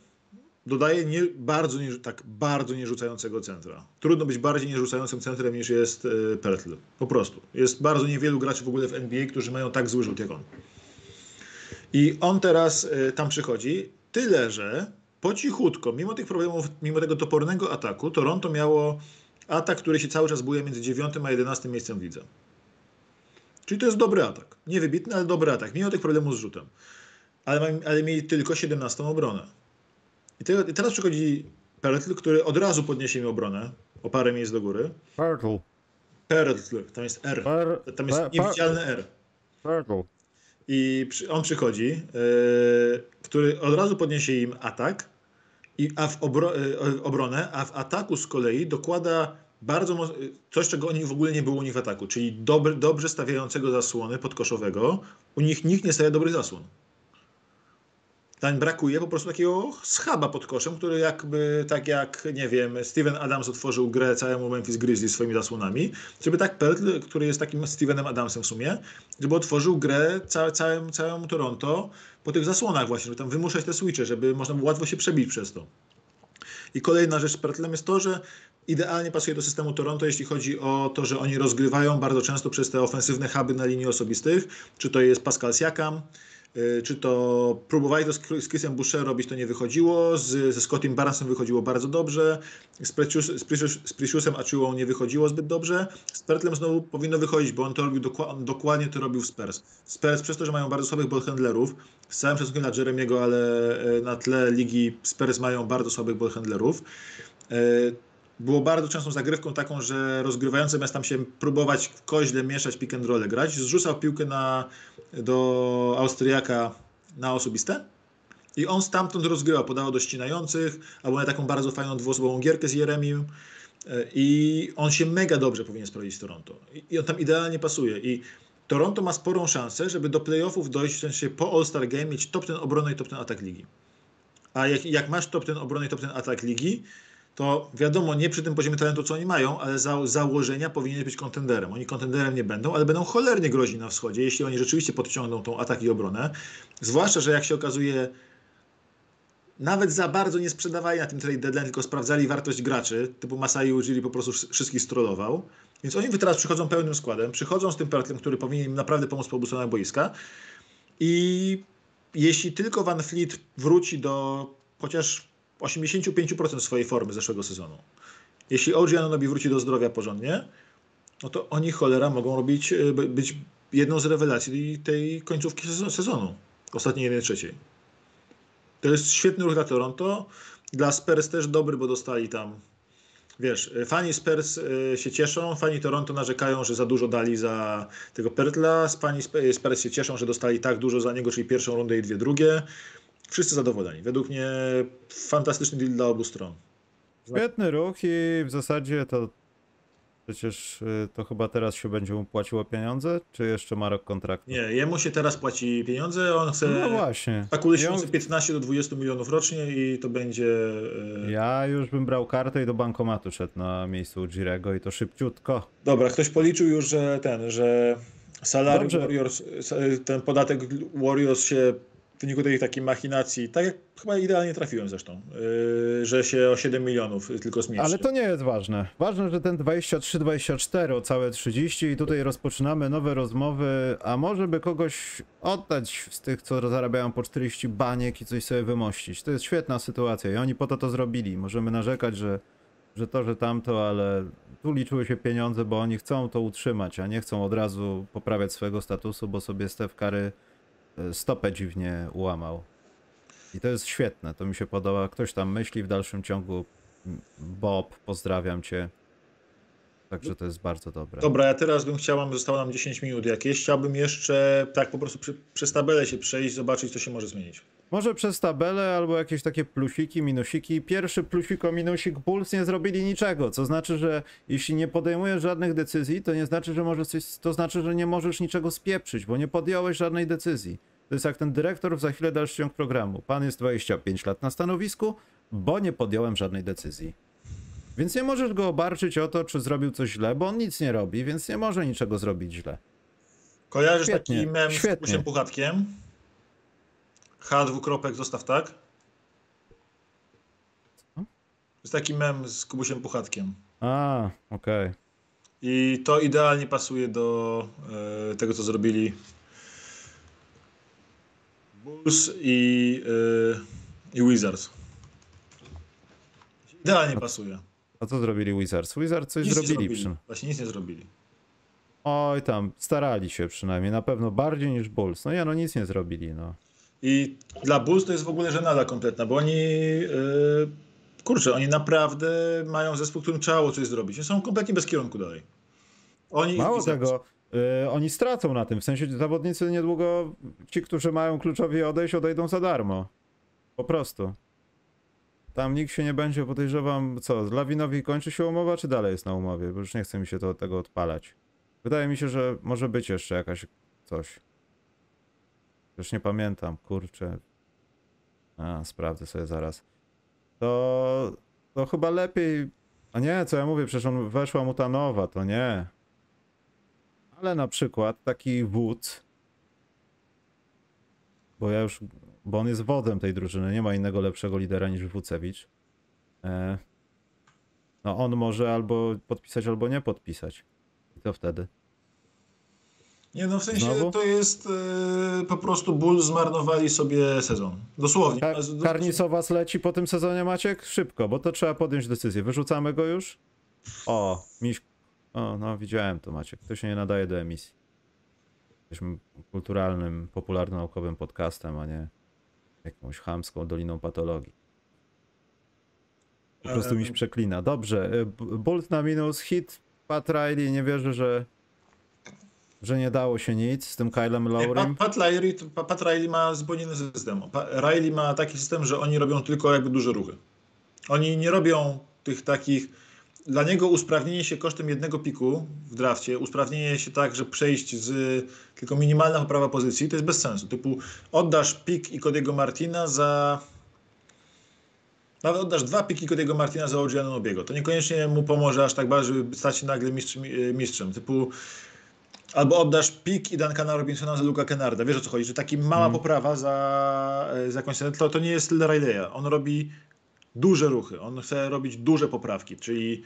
dodaje nie, bardzo, nie, tak bardzo nierzucającego centra. Trudno być bardziej nierzucającym centrem niż jest e, Pertl. Po prostu. Jest bardzo niewielu graczy w ogóle w NBA, którzy mają tak zły rzut jak on. I on teraz e, tam przychodzi, tyle że po cichutko, mimo tych problemów, mimo tego topornego ataku, Toronto miało atak, który się cały czas buje między 9 a 11 miejscem w lidze. Czyli to jest dobry atak. Nie wybitny, ale dobry atak, mimo tych problemów z rzutem. Ale, ale mieli tylko 17 obronę. I, te, I teraz przychodzi Pertl, który od razu podniesie mi obronę o parę miejsc do góry. Peltl. Pertl, tam jest R. Tam jest niewidzialne R. I on przychodzi, yy, który od razu podniesie im atak, i, a w obro, yy, obronę, a w ataku z kolei dokłada bardzo yy, coś, czego oni w ogóle nie było u nich w ataku, czyli dobry, dobrze stawiającego zasłony podkoszowego. U nich nikt nie stawia dobrych zasłon. Tam brakuje po prostu takiego schaba pod koszem, który jakby, tak jak, nie wiem, Steven Adams otworzył grę całemu Memphis Grizzlies swoimi zasłonami, żeby tak Pertl, który jest takim Stevenem Adamsem w sumie, żeby otworzył grę ca całym, całemu Toronto po tych zasłonach właśnie, żeby tam wymuszać te switche, żeby można było łatwo się przebić przez to. I kolejna rzecz z Pertlem jest to, że idealnie pasuje do systemu Toronto, jeśli chodzi o to, że oni rozgrywają bardzo często przez te ofensywne huby na linii osobistych, czy to jest Pascal Siakam, czy to próbowali to z Chris- z Chrisem Boucher robić, to nie wychodziło, z, ze Scottim Barnesem wychodziło bardzo dobrze, z, Precious, z, Precious, z Preciusem nie wychodziło zbyt dobrze, z Pertlem znowu powinno wychodzić, bo on to robił dokładnie to robił w Spurs. Spurs przez to, że mają bardzo słabych ballhandlerów, z całym szacunkiem dla Jeremiego, ale e, na tle ligi Spurs mają bardzo słabych ballhandlerów. Było bardzo częstą zagrywką taką, że rozgrywający zamiast tam się próbować w koźle mieszać pick and roll grać, zrzucał piłkę na, do Austriaka na osobiste i on stamtąd rozgrywał, podawał do ścinających, albo na taką bardzo fajną dwuosobową gierkę z Jeremim E, i on się mega dobrze powinien sprawdzić w Toronto. I- on tam idealnie pasuje. I Toronto ma sporą szansę, żeby do playoffów dojść, w sensie po All-Star Game mieć top ten obronę i top ten atak ligi. A jak, jak masz top ten obronę i top ten atak ligi, to wiadomo, nie przy tym poziomie talentu, co oni mają, ale za założenia powinien być kontenderem. Oni kontenderem nie będą, ale będą cholernie groźni na wschodzie, jeśli oni rzeczywiście podciągną tą atak i obronę. Zwłaszcza, że jak się okazuje, nawet za bardzo nie sprzedawali na tym trade deadline, tylko sprawdzali wartość graczy, typu Masai Ujiri po prostu wsz- wszystkich strollował. Więc oni teraz przychodzą pełnym składem, przychodzą z tym Pertlem, który powinien im naprawdę pomóc po obu stronach boiska i jeśli tylko Van Fleet wróci do chociaż 85% swojej formy zeszłego sezonu, jeśli OG Anunobi wróci do zdrowia porządnie, no to oni cholera mogą robić, y, by- być jedną z rewelacji tej końcówki sezo- sezonu, ostatniej jednej trzeciej. To jest świetny ruch dla Toronto. Dla Spurs też dobry, bo dostali tam. Wiesz, y, fani Spurs y, się cieszą, fani Toronto narzekają, że za dużo dali za tego Pertla, fani Sp- Spurs się cieszą, że dostali tak dużo za niego, czyli pierwszą rundę i dwie drugie. Wszyscy zadowoleni. Według mnie fantastyczny deal dla obu stron. Świetny ruch i w zasadzie to przecież y, to chyba teraz się będzie mu płaciło pieniądze, czy jeszcze ma rok kontraktu? Nie, jemu się teraz płaci pieniądze, on chce No właśnie. kalkuluje się Ja- od 15 do 20 milionów rocznie i to będzie... y, Ja już bym brał kartę i do bankomatu szedł na miejscu Girego i to szybciutko. Dobra, ktoś policzył już, że ten, że salary. Warriors, ten podatek Warriors się wyniku tej takiej machinacji, tak jak chyba idealnie trafiłem zresztą, yy, że się o 7 milionów tylko zmniejszy. Ale to nie jest ważne. Ważne, że ten 23-24 o całe 30 i tutaj rozpoczynamy nowe rozmowy, a może by kogoś oddać z tych, co zarabiają po 40 baniek i coś sobie wymościć. To jest świetna sytuacja i oni po to to zrobili. Możemy narzekać, że, że to, że tamto, ale tu liczyły się pieniądze, bo oni chcą to utrzymać, a nie chcą od razu poprawiać swojego statusu, bo sobie Steph Curry e, stopę dziwnie ułamał. I to jest świetne, to mi się podoba. Ktoś tam myśli w dalszym ciągu. Bob, pozdrawiam cię. Także to jest bardzo dobre. Dobra, ja teraz bym chciał, zostało nam 10 minut jakieś. Chciałbym jeszcze tak po prostu przez tabelę się przejść, zobaczyć, co się może zmienić. Może przez tabelę albo jakieś takie plusiki, minusiki. Pierwszy plusik o minusik Bulls nie zrobili niczego, co znaczy, że jeśli nie podejmujesz żadnych decyzji, to nie znaczy, że możesz coś, to znaczy, że nie możesz niczego spieprzyć, bo nie podjąłeś żadnej decyzji. To jest jak ten dyrektor w za chwilę dalszy ciąg programu. Pan jest 25 lat na stanowisku, bo nie podjąłem żadnej decyzji. Więc nie możesz go obarczyć o to, czy zrobił coś źle, bo on nic nie robi, więc nie może niczego zrobić źle. Kojarzysz Świetnie, taki mem z świetnie. Kusiem Puchatkiem? H dwukropek zostaw tak? Co? Jest taki mem z Kubusiem Puchatkiem. A, okej. I to idealnie pasuje do e, tego, co zrobili Bulls i, e, i Wizards. Idealnie pasuje. A co zrobili Wizards? Wizards coś Nic nie zrobili. Właśnie nic nie zrobili. Oj tam, starali się przynajmniej, na pewno bardziej niż Bulls. No ja no nic nie zrobili, no. I dla Bulls to jest w ogóle żenada kompletna, bo oni, yy, kurczę, oni naprawdę mają zespół, którym trzeba coś zrobić. Oni są kompletnie bez kierunku dalej. Oni Mało i- tego, y, oni stracą na tym, w sensie zawodnicy niedługo, ci, którzy mają kluczowi odejść, odejdą za darmo. Po prostu. Tam nikt się nie będzie, podejrzewam, co, Lawinowi kończy się umowa, czy dalej jest na umowie? Bo już nie chce mi się to, tego odpalać. Wydaje mi się, że może być jeszcze jakaś coś. Już nie pamiętam, kurczę. A, sprawdzę sobie zaraz. To, to chyba lepiej... A nie, co ja mówię, przecież on weszła mu ta nowa, to nie. Ale na przykład taki Wódz, bo ja już, bo on jest wodem tej drużyny, nie ma innego lepszego lidera niż Wucewicz. E, no on może albo podpisać, albo nie podpisać. I to wtedy. Nie no, w sensie Znowu? to jest yy, po prostu Bulls zmarnowali sobie sezon. Dosłownie. Ka- Karnisowas leci po tym sezonie, Maciek? Szybko, bo to trzeba podjąć decyzję. Wyrzucamy go już? O, miś... O, no widziałem to, Maciek. To się nie nadaje do emisji. Jesteśmy kulturalnym, popularno-naukowym podcastem, a nie jakąś chamską doliną patologii. Po prostu miś przeklina. Dobrze, B- Bolt na minus, hit, Pat Riley, nie wierzę, że że nie dało się nic z tym Kylem Lowrym. Pat, Pat, Riley, Pat, Riley ma zupełnie inny system. Riley ma taki system, że oni robią tylko jakby duże ruchy. Oni nie robią tych takich. Dla niego usprawnienie się kosztem jednego piku w drafcie, usprawnienie się tak, że przejść z tylko minimalna poprawa pozycji, to jest bez sensu. Typu oddasz pik i Cody'ego Martina za. Nawet oddasz dwa piki Cody'ego Martina za OG Anunobiego. To niekoniecznie mu pomoże aż tak bardzo, żeby stać się nagle mistrzem. mistrzem. Typu Albo oddasz pik i Duncana Robinsona za Luka Kennarda. Wiesz o co chodzi? Że taka mała poprawa za, e, za jakąś cenę, to, to nie jest Riley'a. On robi duże ruchy. On chce robić duże poprawki, czyli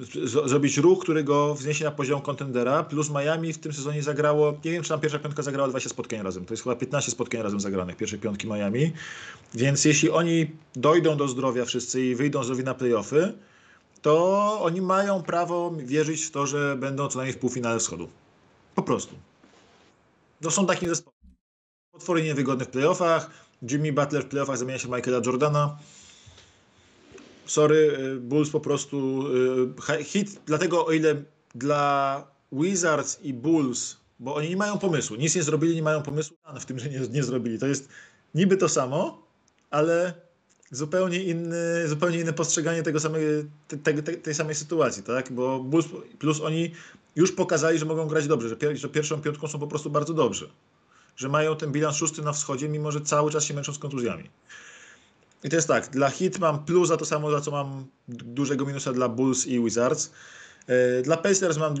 z- zrobić ruch, który go wzniesie na poziom kontendera, plus Miami w tym sezonie zagrało, nie wiem czy tam pierwsza piątka zagrała 20 spotkań razem, to jest chyba 15 spotkań razem zagranych, pierwszej piątki Miami, więc jeśli oni dojdą do zdrowia wszyscy i wyjdą zdrowi na playoffy, to oni mają prawo wierzyć w to, że będą co najmniej w półfinale wschodu. Po prostu. No są takie zespoły. Potwory niewygodne w playoffach. Jimmy Butler w playoffach zamienia się Michaela Jordana. Sorry, y, Bulls po prostu y, hit, dlatego o ile dla Wizards i Bulls, bo oni nie mają pomysłu, nic nie zrobili, nie mają pomysłu w tym, że nie, nie zrobili. To jest niby to samo, ale zupełnie, inny, zupełnie inne postrzeganie tego samego, te, te, tej samej sytuacji, tak? Bo Bulls plus oni już pokazali, że mogą grać dobrze, że, pier, że pierwszą piątką są po prostu bardzo dobrzy. Że mają ten bilans szósty na wschodzie, mimo że cały czas się męczą z kontuzjami. I to jest tak, dla Hit mam plus za to samo, za co mam dużego minusa dla Bulls i Wizards. Yy, Dla Pacers mam,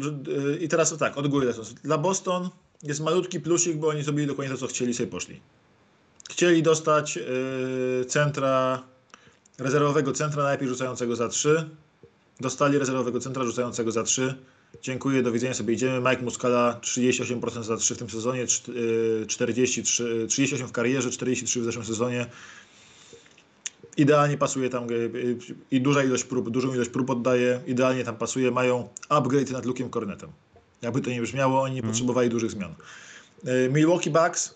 i teraz tak, od góry lecąc. Dla Boston jest malutki plusik, bo oni zrobili dokładnie to, co chcieli, sobie poszli. Chcieli dostać yy, centra, rezerwowego centra, najlepiej rzucającego za 3. Dostali rezerwowego centra rzucającego za 3. Dziękuję, do widzenia, sobie idziemy. Mike Muscala 38% za 3 w tym sezonie, czt- yy, 43, 38 w karierze, 43 w zeszłym sezonie. Idealnie pasuje tam yy, i duża ilość prób, dużą ilość prób oddaje, idealnie tam pasuje. Mają upgrade nad Lukiem Cornetem. Jakby to nie brzmiało, oni nie potrzebowali dużych zmian. Milwaukee Bucks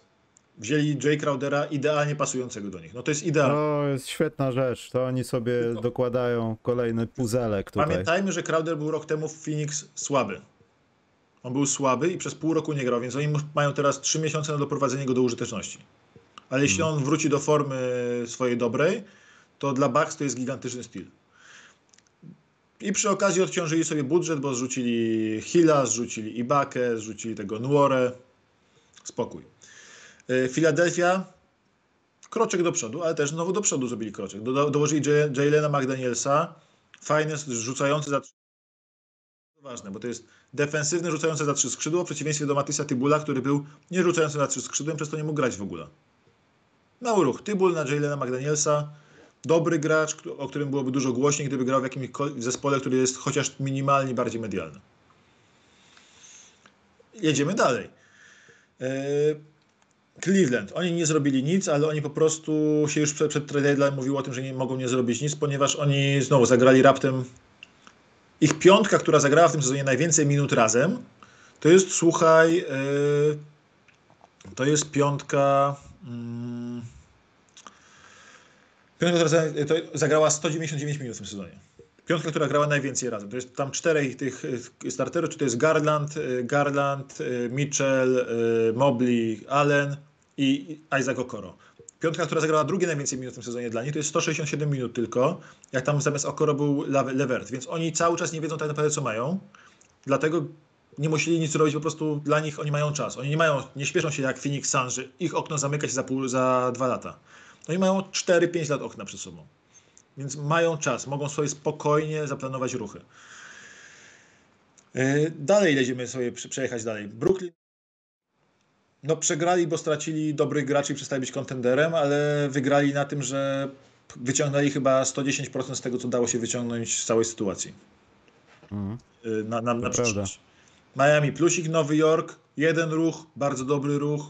wzięli Jay Crowdera idealnie pasującego do nich. No to jest idealne. To jest świetna rzecz. To oni sobie dokładają kolejny puzelek tutaj. Pamiętajmy, że Crowder był rok temu w Phoenix słaby. On był słaby i przez pół roku nie grał, więc oni mają teraz 3 miesiące na doprowadzenie go do użyteczności. Ale jeśli on wróci do formy swojej dobrej, to dla Bucks to jest gigantyczny styl. I przy okazji odciążyli sobie budżet, bo zrzucili Hilla, zrzucili Ibakę, zrzucili tego Nuorę. Spokój. Y, Philadelphia kroczek do przodu, ale też znowu do przodu zrobili kroczek. Do, do, dołożyli Jalena McDanielsa, fajny, rzucający za trzy- ważne, bo to jest defensywny, rzucający za trzy skrzydła, w przeciwieństwie do Matysa Tybula, który był nie rzucający za trzy skrzydłem, przez to nie mógł grać w ogóle. Mały ruch. Tybul na Jalena McDanielsa. Dobry gracz, o którym byłoby dużo głośniej, gdyby grał w jakimś zespole, który jest chociaż minimalnie bardziej medialny. Jedziemy dalej. Yy, Cleveland. Oni nie zrobili nic, ale oni po prostu się już przed, przed deadline mówiło o tym, że nie mogą nie zrobić nic, ponieważ oni znowu zagrali raptem. Ich piątka, która zagrała w tym sezonie najwięcej minut razem, to jest, słuchaj, yy, to jest piątka. mm, piątka, która zagrała 199 minut w tym sezonie. Piątka, która grała najwięcej razem. To jest tam czterech tych y, starterów, czy to jest Garland, y, Garland, y, Mitchell, Mobley, Allen i Isaac Okoro. Piątka, która zagrała drugie najwięcej minut w tym sezonie dla nich, to jest 167 minut tylko, jak tam zamiast Okoro był Levert, więc oni cały czas nie wiedzą tak naprawdę, co mają, dlatego nie musieli nic robić, po prostu dla nich oni mają czas. Oni nie mają, nie śpieszą się jak Phoenix Suns, że ich okno zamyka się za, pół, za dwa lata. Oni mają 4-5 lat okna przed sobą. Więc mają czas, mogą sobie spokojnie zaplanować ruchy. Yy, Dalej będziemy sobie prze- przejechać dalej. Brooklyn. No przegrali, bo stracili dobrych graczy i przestali być kontenderem, ale wygrali na tym, że wyciągnęli chyba 110% z tego, co dało się wyciągnąć z całej sytuacji. Mhm. Yy, Na, na, na przyszłość. Miami plusik, Nowy Jork, jeden ruch, bardzo dobry ruch.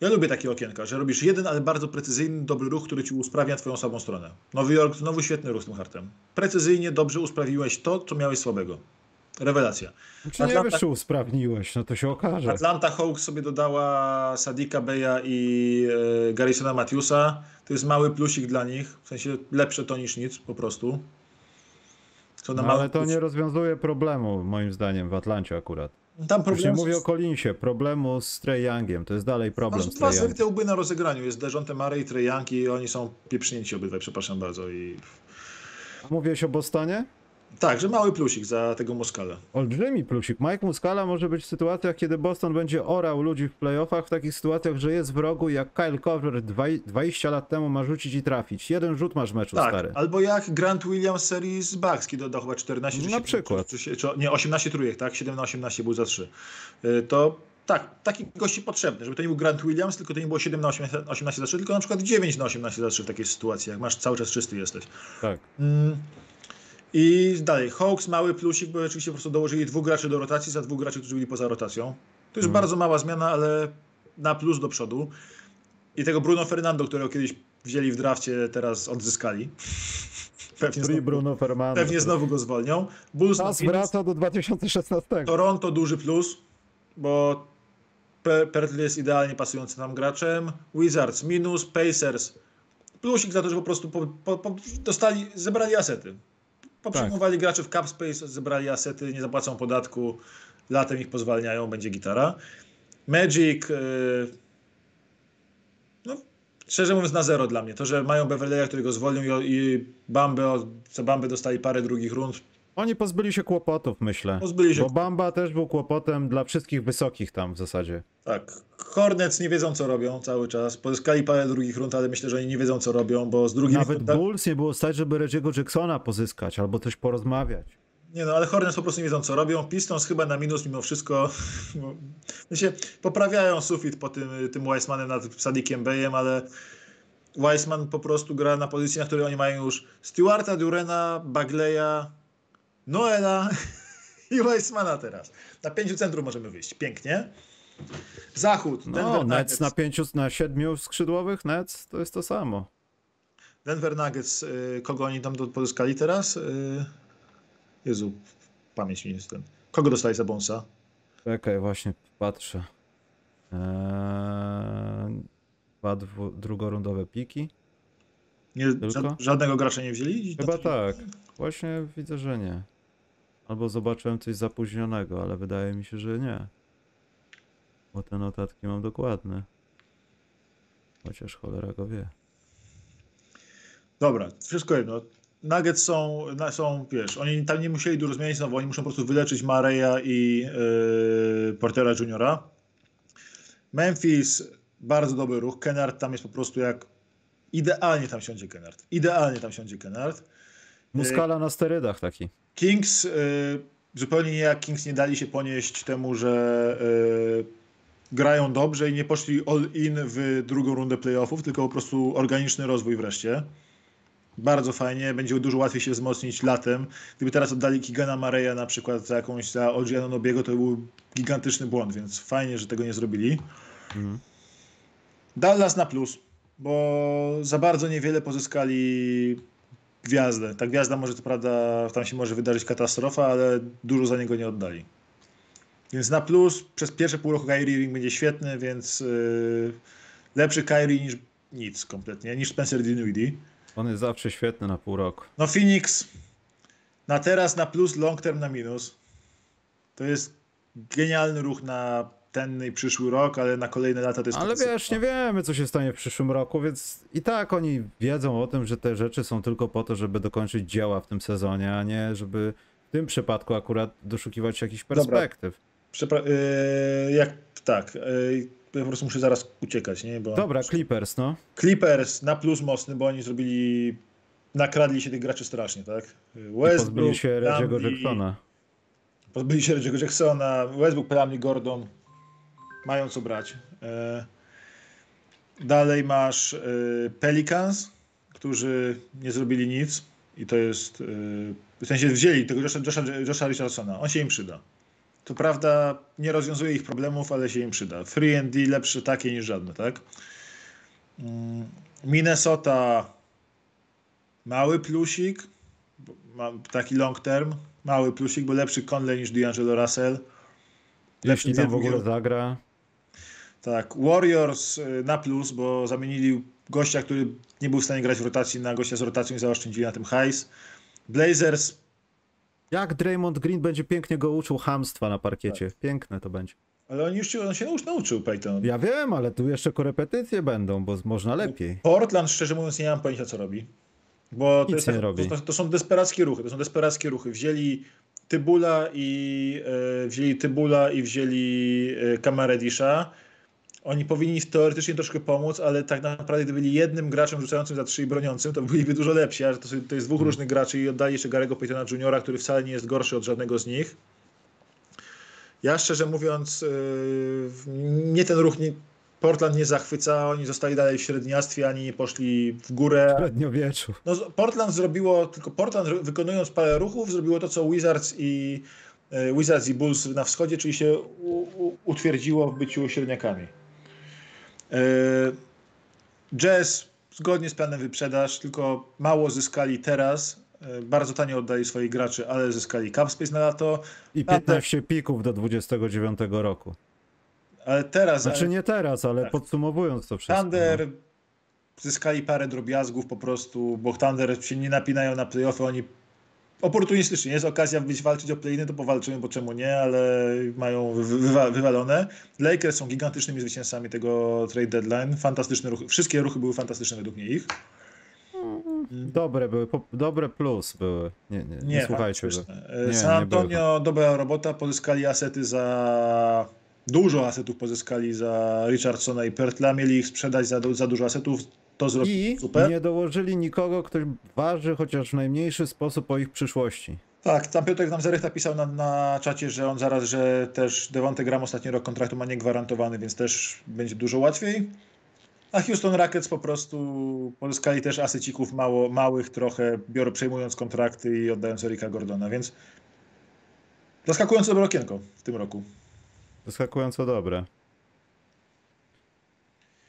Ja lubię takie okienka, że robisz jeden, ale bardzo precyzyjny, dobry ruch, który ci usprawnia twoją słabą stronę. Nowy Jork, znowu świetny ruch z tym hartem. Precyzyjnie, dobrze usprawiłeś to, co miałeś słabego. Rewelacja. Czy nie Atlanta- wiesz, czy usprawniłeś, no to się okaże. Atlanta Hawks sobie dodała Sadika Beya i e, Garrisona Matthewsa. To jest mały plusik dla nich, w sensie lepsze to niż nic, po prostu. No, ale to plus- nie rozwiązuje problemu, moim zdaniem, w Atlancie akurat. Tam Już nie problem mówię o Collinsie, problemu z Trey Youngiem, to jest dalej problem Masz z dwa Trey Youngiem. łby na rozegraniu. Jest Dejonte Murray i Trae Young i oni są pieprznięci obydwaj, przepraszam bardzo. I... Mówiłeś o Bostonie? Tak, że mały plusik za tego Moskala. Olbrzymi plusik. Mike Muscala może być w sytuacjach, kiedy Boston będzie orał ludzi w playoffach, w takich sytuacjach, że jest w rogu, jak Kyle dwaj- 20 lat temu ma rzucić i trafić. Jeden rzut masz w meczu, Tak, stary. albo jak Grant Williams serii z Bucks, kiedy oddał chyba 14 czy Na 7, przykład. Czy, czy, czy, nie, 18 trójek, tak? 7 na 18 był za 3. Y, To tak, taki gości potrzebny, żeby to nie był Grant Williams, tylko to nie było 7 na 18, 18 za 3, tylko na przykład 9 na 18 za 3 w takiej sytuacji, jak masz cały czas czysty jesteś. Tak. Mm. I dalej, Hawks mały plusik, bo oczywiście po prostu dołożyli dwóch graczy do rotacji za dwóch graczy, którzy byli poza rotacją. To jest bardzo mała zmiana, ale na plus do przodu. I tego Bruno Fernando, którego kiedyś wzięli w drafcie, teraz odzyskali. Pewnie znowu, Bruno Fernando. pewnie znowu go zwolnią. Bulls Czas wraca do 2016. Toronto duży plus, bo Pe- Pertl jest idealnie pasujący nam graczem. Wizards minus, Pacers plusik za to, że po prostu po, po, po dostali, zebrali asety. Poprzejmowali graczy w cap space, zebrali asety, nie zapłacą podatku, latem ich pozwalniają, będzie gitara. Magic, yy, no szczerze mówiąc na zero dla mnie. To, że mają Beverleya, którego zwolnią i, i Bambę, co Bamby dostali parę drugich rund, Oni pozbyli się kłopotów, myślę. pozbyli się Bo Bamba też był kłopotem dla wszystkich wysokich tam w zasadzie. Tak. Hornets nie wiedzą, co robią cały czas. Pozyskali parę drugich rund, ale myślę, że oni nie wiedzą, co robią, bo z drugimi... Nawet runda- Bulls nie było stać, żeby Reggie'ego Jacksona pozyskać albo coś porozmawiać. Nie no, ale Hornets po prostu nie wiedzą, co robią. Pistons chyba na minus mimo wszystko. W sensie poprawiają sufit po tym, tym Weissmanem nad Sadikiem Beyem, ale Weissman po prostu gra na pozycji, na której oni mają już Stewarta, Durena, Bagleya, Noela i Weissmana teraz. Na pięciu centrum możemy wyjść. Pięknie. Zachód. No, Denver Nets Nuggets. na pięciu, na siedmiu skrzydłowych, Nets to jest to samo. Denver Nuggets, y, kogo oni tam pozyskali teraz? Y, Jezu, pamięć mi jest ten. Kogo dostali za bonsa? Czekaj, właśnie patrzę. Eee, dwa dwu, drugorundowe piki. Nie, Tylko? ża- żadnego gracza nie wzięli? Chyba tak. Właśnie widzę, że nie. Albo zobaczyłem coś zapóźnionego, ale wydaje mi się, że nie. Bo te notatki mam dokładne. Chociaż cholera go wie. Dobra, wszystko jedno. Nuggets są, są, wiesz, oni tam nie musieli dużo zmienić, no bo oni muszą po prostu wyleczyć Mareya i yy, Portera Juniora. Memphis, bardzo dobry ruch. Kennard tam jest po prostu jak... Idealnie tam siądzie Kennard. Idealnie tam siądzie Kennard. Muskala na sterydach taki. Kings, y, zupełnie nie jak Kings nie dali się ponieść temu, że y, grają dobrze i nie poszli all in w drugą rundę playoffów, tylko po prostu organiczny rozwój wreszcie. Bardzo fajnie, będzie dużo łatwiej się wzmocnić latem. Gdyby teraz oddali Kigana Mareya na przykład za jakąś, za Olgiana Nobiego, to był gigantyczny błąd, więc fajnie, że tego nie zrobili. Mhm. Dallas na plus, bo za bardzo niewiele pozyskali gwiazdę. Ta gwiazda może, to prawda, tam się może wydarzyć katastrofa, ale dużo za niego nie oddali. Więc na plus przez pierwsze pół roku Kyrie Irving będzie świetny, więc yy, lepszy Kyrie niż nic kompletnie, niż Spencer Dinwiddie. On jest zawsze świetny na pół roku. No Phoenix na teraz na plus, long term na minus. To jest genialny ruch na ten i przyszły rok, ale na kolejne lata to jest Ale wiesz, nie wiemy, co się stanie w przyszłym roku, więc i tak oni wiedzą o tym, że te rzeczy są tylko po to, żeby dokończyć dzieła w tym sezonie, a nie żeby w tym przypadku akurat doszukiwać jakichś Dobra. Przepra- yy, jak tak, yy, ja po prostu muszę zaraz uciekać, nie? Bo Dobra, Clippers, no. Clippers na plus mocny, bo oni zrobili, nakradli się tych graczy strasznie, tak? Westbrook, pozbyli się Reggie'ego Jacksona. Pozbyli się Reggie'ego Jacksona, Westbrook, Plumlee, Gordon, mają co brać. Yy, dalej masz yy, Pelicans, którzy nie zrobili nic i to jest, yy, w sensie wzięli tego Josha, Josha, Josha Richardsona, on się im przyda. To prawda, nie rozwiązuje ich problemów, ale się im przyda. Free and D lepsze takie niż żadne, tak? Mm, Minnesota mały plusik, taki long term, mały plusik, bo lepszy Conley niż D'Angelo Russell. Jeśli tam w ogóle zagra. Tak, Warriors y, na plus, bo zamienili gościa, który nie był w stanie grać w rotacji na gościa z rotacją i zaoszczędzili na tym hajs. Blazers Jak Draymond Green będzie pięknie go uczył hamstwa na parkiecie. Piękne to będzie. Ale on już się, on się nauczy, nauczył, Peyton. Ja wiem, ale tu jeszcze korepetycje będą, bo można lepiej. Portland, szczerze mówiąc, nie mam pojęcia, co robi. Bo to, Nic jest, nie tak- robi. To, to są desperackie ruchy. To są desperackie ruchy. Wzięli Tybula i e, wzięli Tybula i wzięli e, Kamaredisza. Oni powinni teoretycznie troszkę pomóc, ale tak naprawdę gdyby byli jednym graczem rzucającym za trzy i broniącym, to byliby dużo lepsi. A to, to jest dwóch Hmm. różnych graczy i oddali jeszcze Garego Paytona Juniora, który wcale nie jest gorszy od żadnego z nich. Ja szczerze mówiąc, yy, mnie ten ruch nie, Portland nie zachwyca, oni zostali dalej w średniactwie, ani nie poszli w górę. Średniowieczu. No, Portland zrobiło, tylko Portland wykonując parę ruchów, zrobiło to, co Wizards i, e, Wizards i Bulls na wschodzie, czyli się u, u, utwierdziło w byciu średniakami. E, Jazz zgodnie z planem wyprzedaż, tylko mało zyskali teraz. E, Bardzo tanio oddali swoich graczy, ale zyskali cap space na lato. I 15 pików do 29 roku. Ale teraz Znaczy nie teraz, ale Tak. podsumowując to wszystko. Thunder zyskali parę drobiazgów po prostu, bo Thunder się nie napinają na playoffy, oni oportunistycznie, jest okazja być walczyć o play to powalczymy, bo czemu nie, ale mają wy- wywa- wywalone. Lakers są gigantycznymi zwycięzcami tego trade deadline, fantastyczne ruchy, wszystkie ruchy były fantastyczne według mnie ich. Dobre były, dobre plus były. Nie, nie, nie, słuchajcie go. fantastyczne. E, Nie, San nie Antonio, dobra robota, pozyskali asety za... Dużo asetów pozyskali za Richardsona i Pertla, mieli ich sprzedać za, za dużo asetów, to zrobili I super. nie dołożyli nikogo, kto waży chociaż w najmniejszy sposób o ich przyszłości. Tak, tam Piotrek nam Zarech napisał na, na czacie, że on zaraz, że też Devonte Gram ostatni rok kontraktu ma niegwarantowany, więc też będzie dużo łatwiej. A Houston Rockets po prostu pozyskali też asycików mało, małych trochę, biorą, przejmując kontrakty i oddając Erika Gordona, więc zaskakujące dobre okienko w tym roku. Zaskakująco dobre.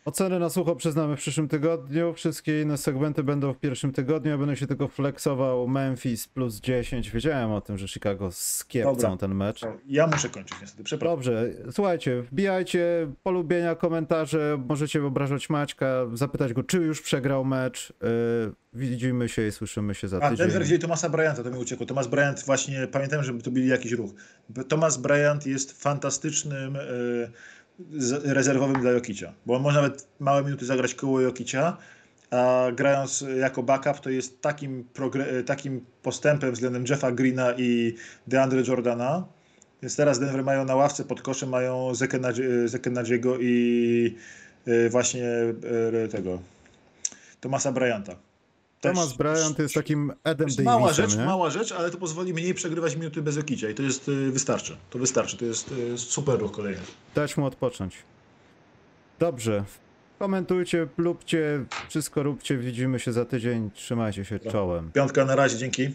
Oceny na sucho przyznamy w przyszłym tygodniu. Wszystkie inne segmenty będą w pierwszym tygodniu. Ja będę się tylko flexował Memphis plus 10. Wiedziałem o tym, że Chicago skiepcą ten mecz. Ja muszę kończyć niestety, przepraszam. Dobrze, słuchajcie, wbijajcie polubienia, komentarze, możecie obrażać Maćka, zapytać go, czy już przegrał mecz. Yy, widzimy się i słyszymy się za A tydzień. Denver wzięli Tomasa Bryanta, to mi uciekło. Thomas Bryant właśnie, pamiętam, żeby to byli jakiś ruch. Thomas Bryant jest fantastycznym z- rezerwowym dla Jokicia, bo on może nawet małe minuty zagrać koło Jokicia, a grając jako backup to jest takim, takim postępem względem Jeffa Greena i DeAndre Jordana. Więc teraz Denver mają na ławce pod koszem, mają Zekenadziego i e, właśnie e, tego Thomasa Bryanta. Też- Thomas Bryant jest takim Edem to jest mała Davisem, rzecz, nie? mała rzecz, ale to pozwoli mniej przegrywać minuty bez Okicia i to jest y, wystarczy. To wystarczy, to jest y, super ruch kolejny. Dać mu odpocząć. Dobrze. Komentujcie, lubcie, wszystko róbcie, widzimy się za tydzień, trzymajcie się czołem. Piątka na razie, dzięki.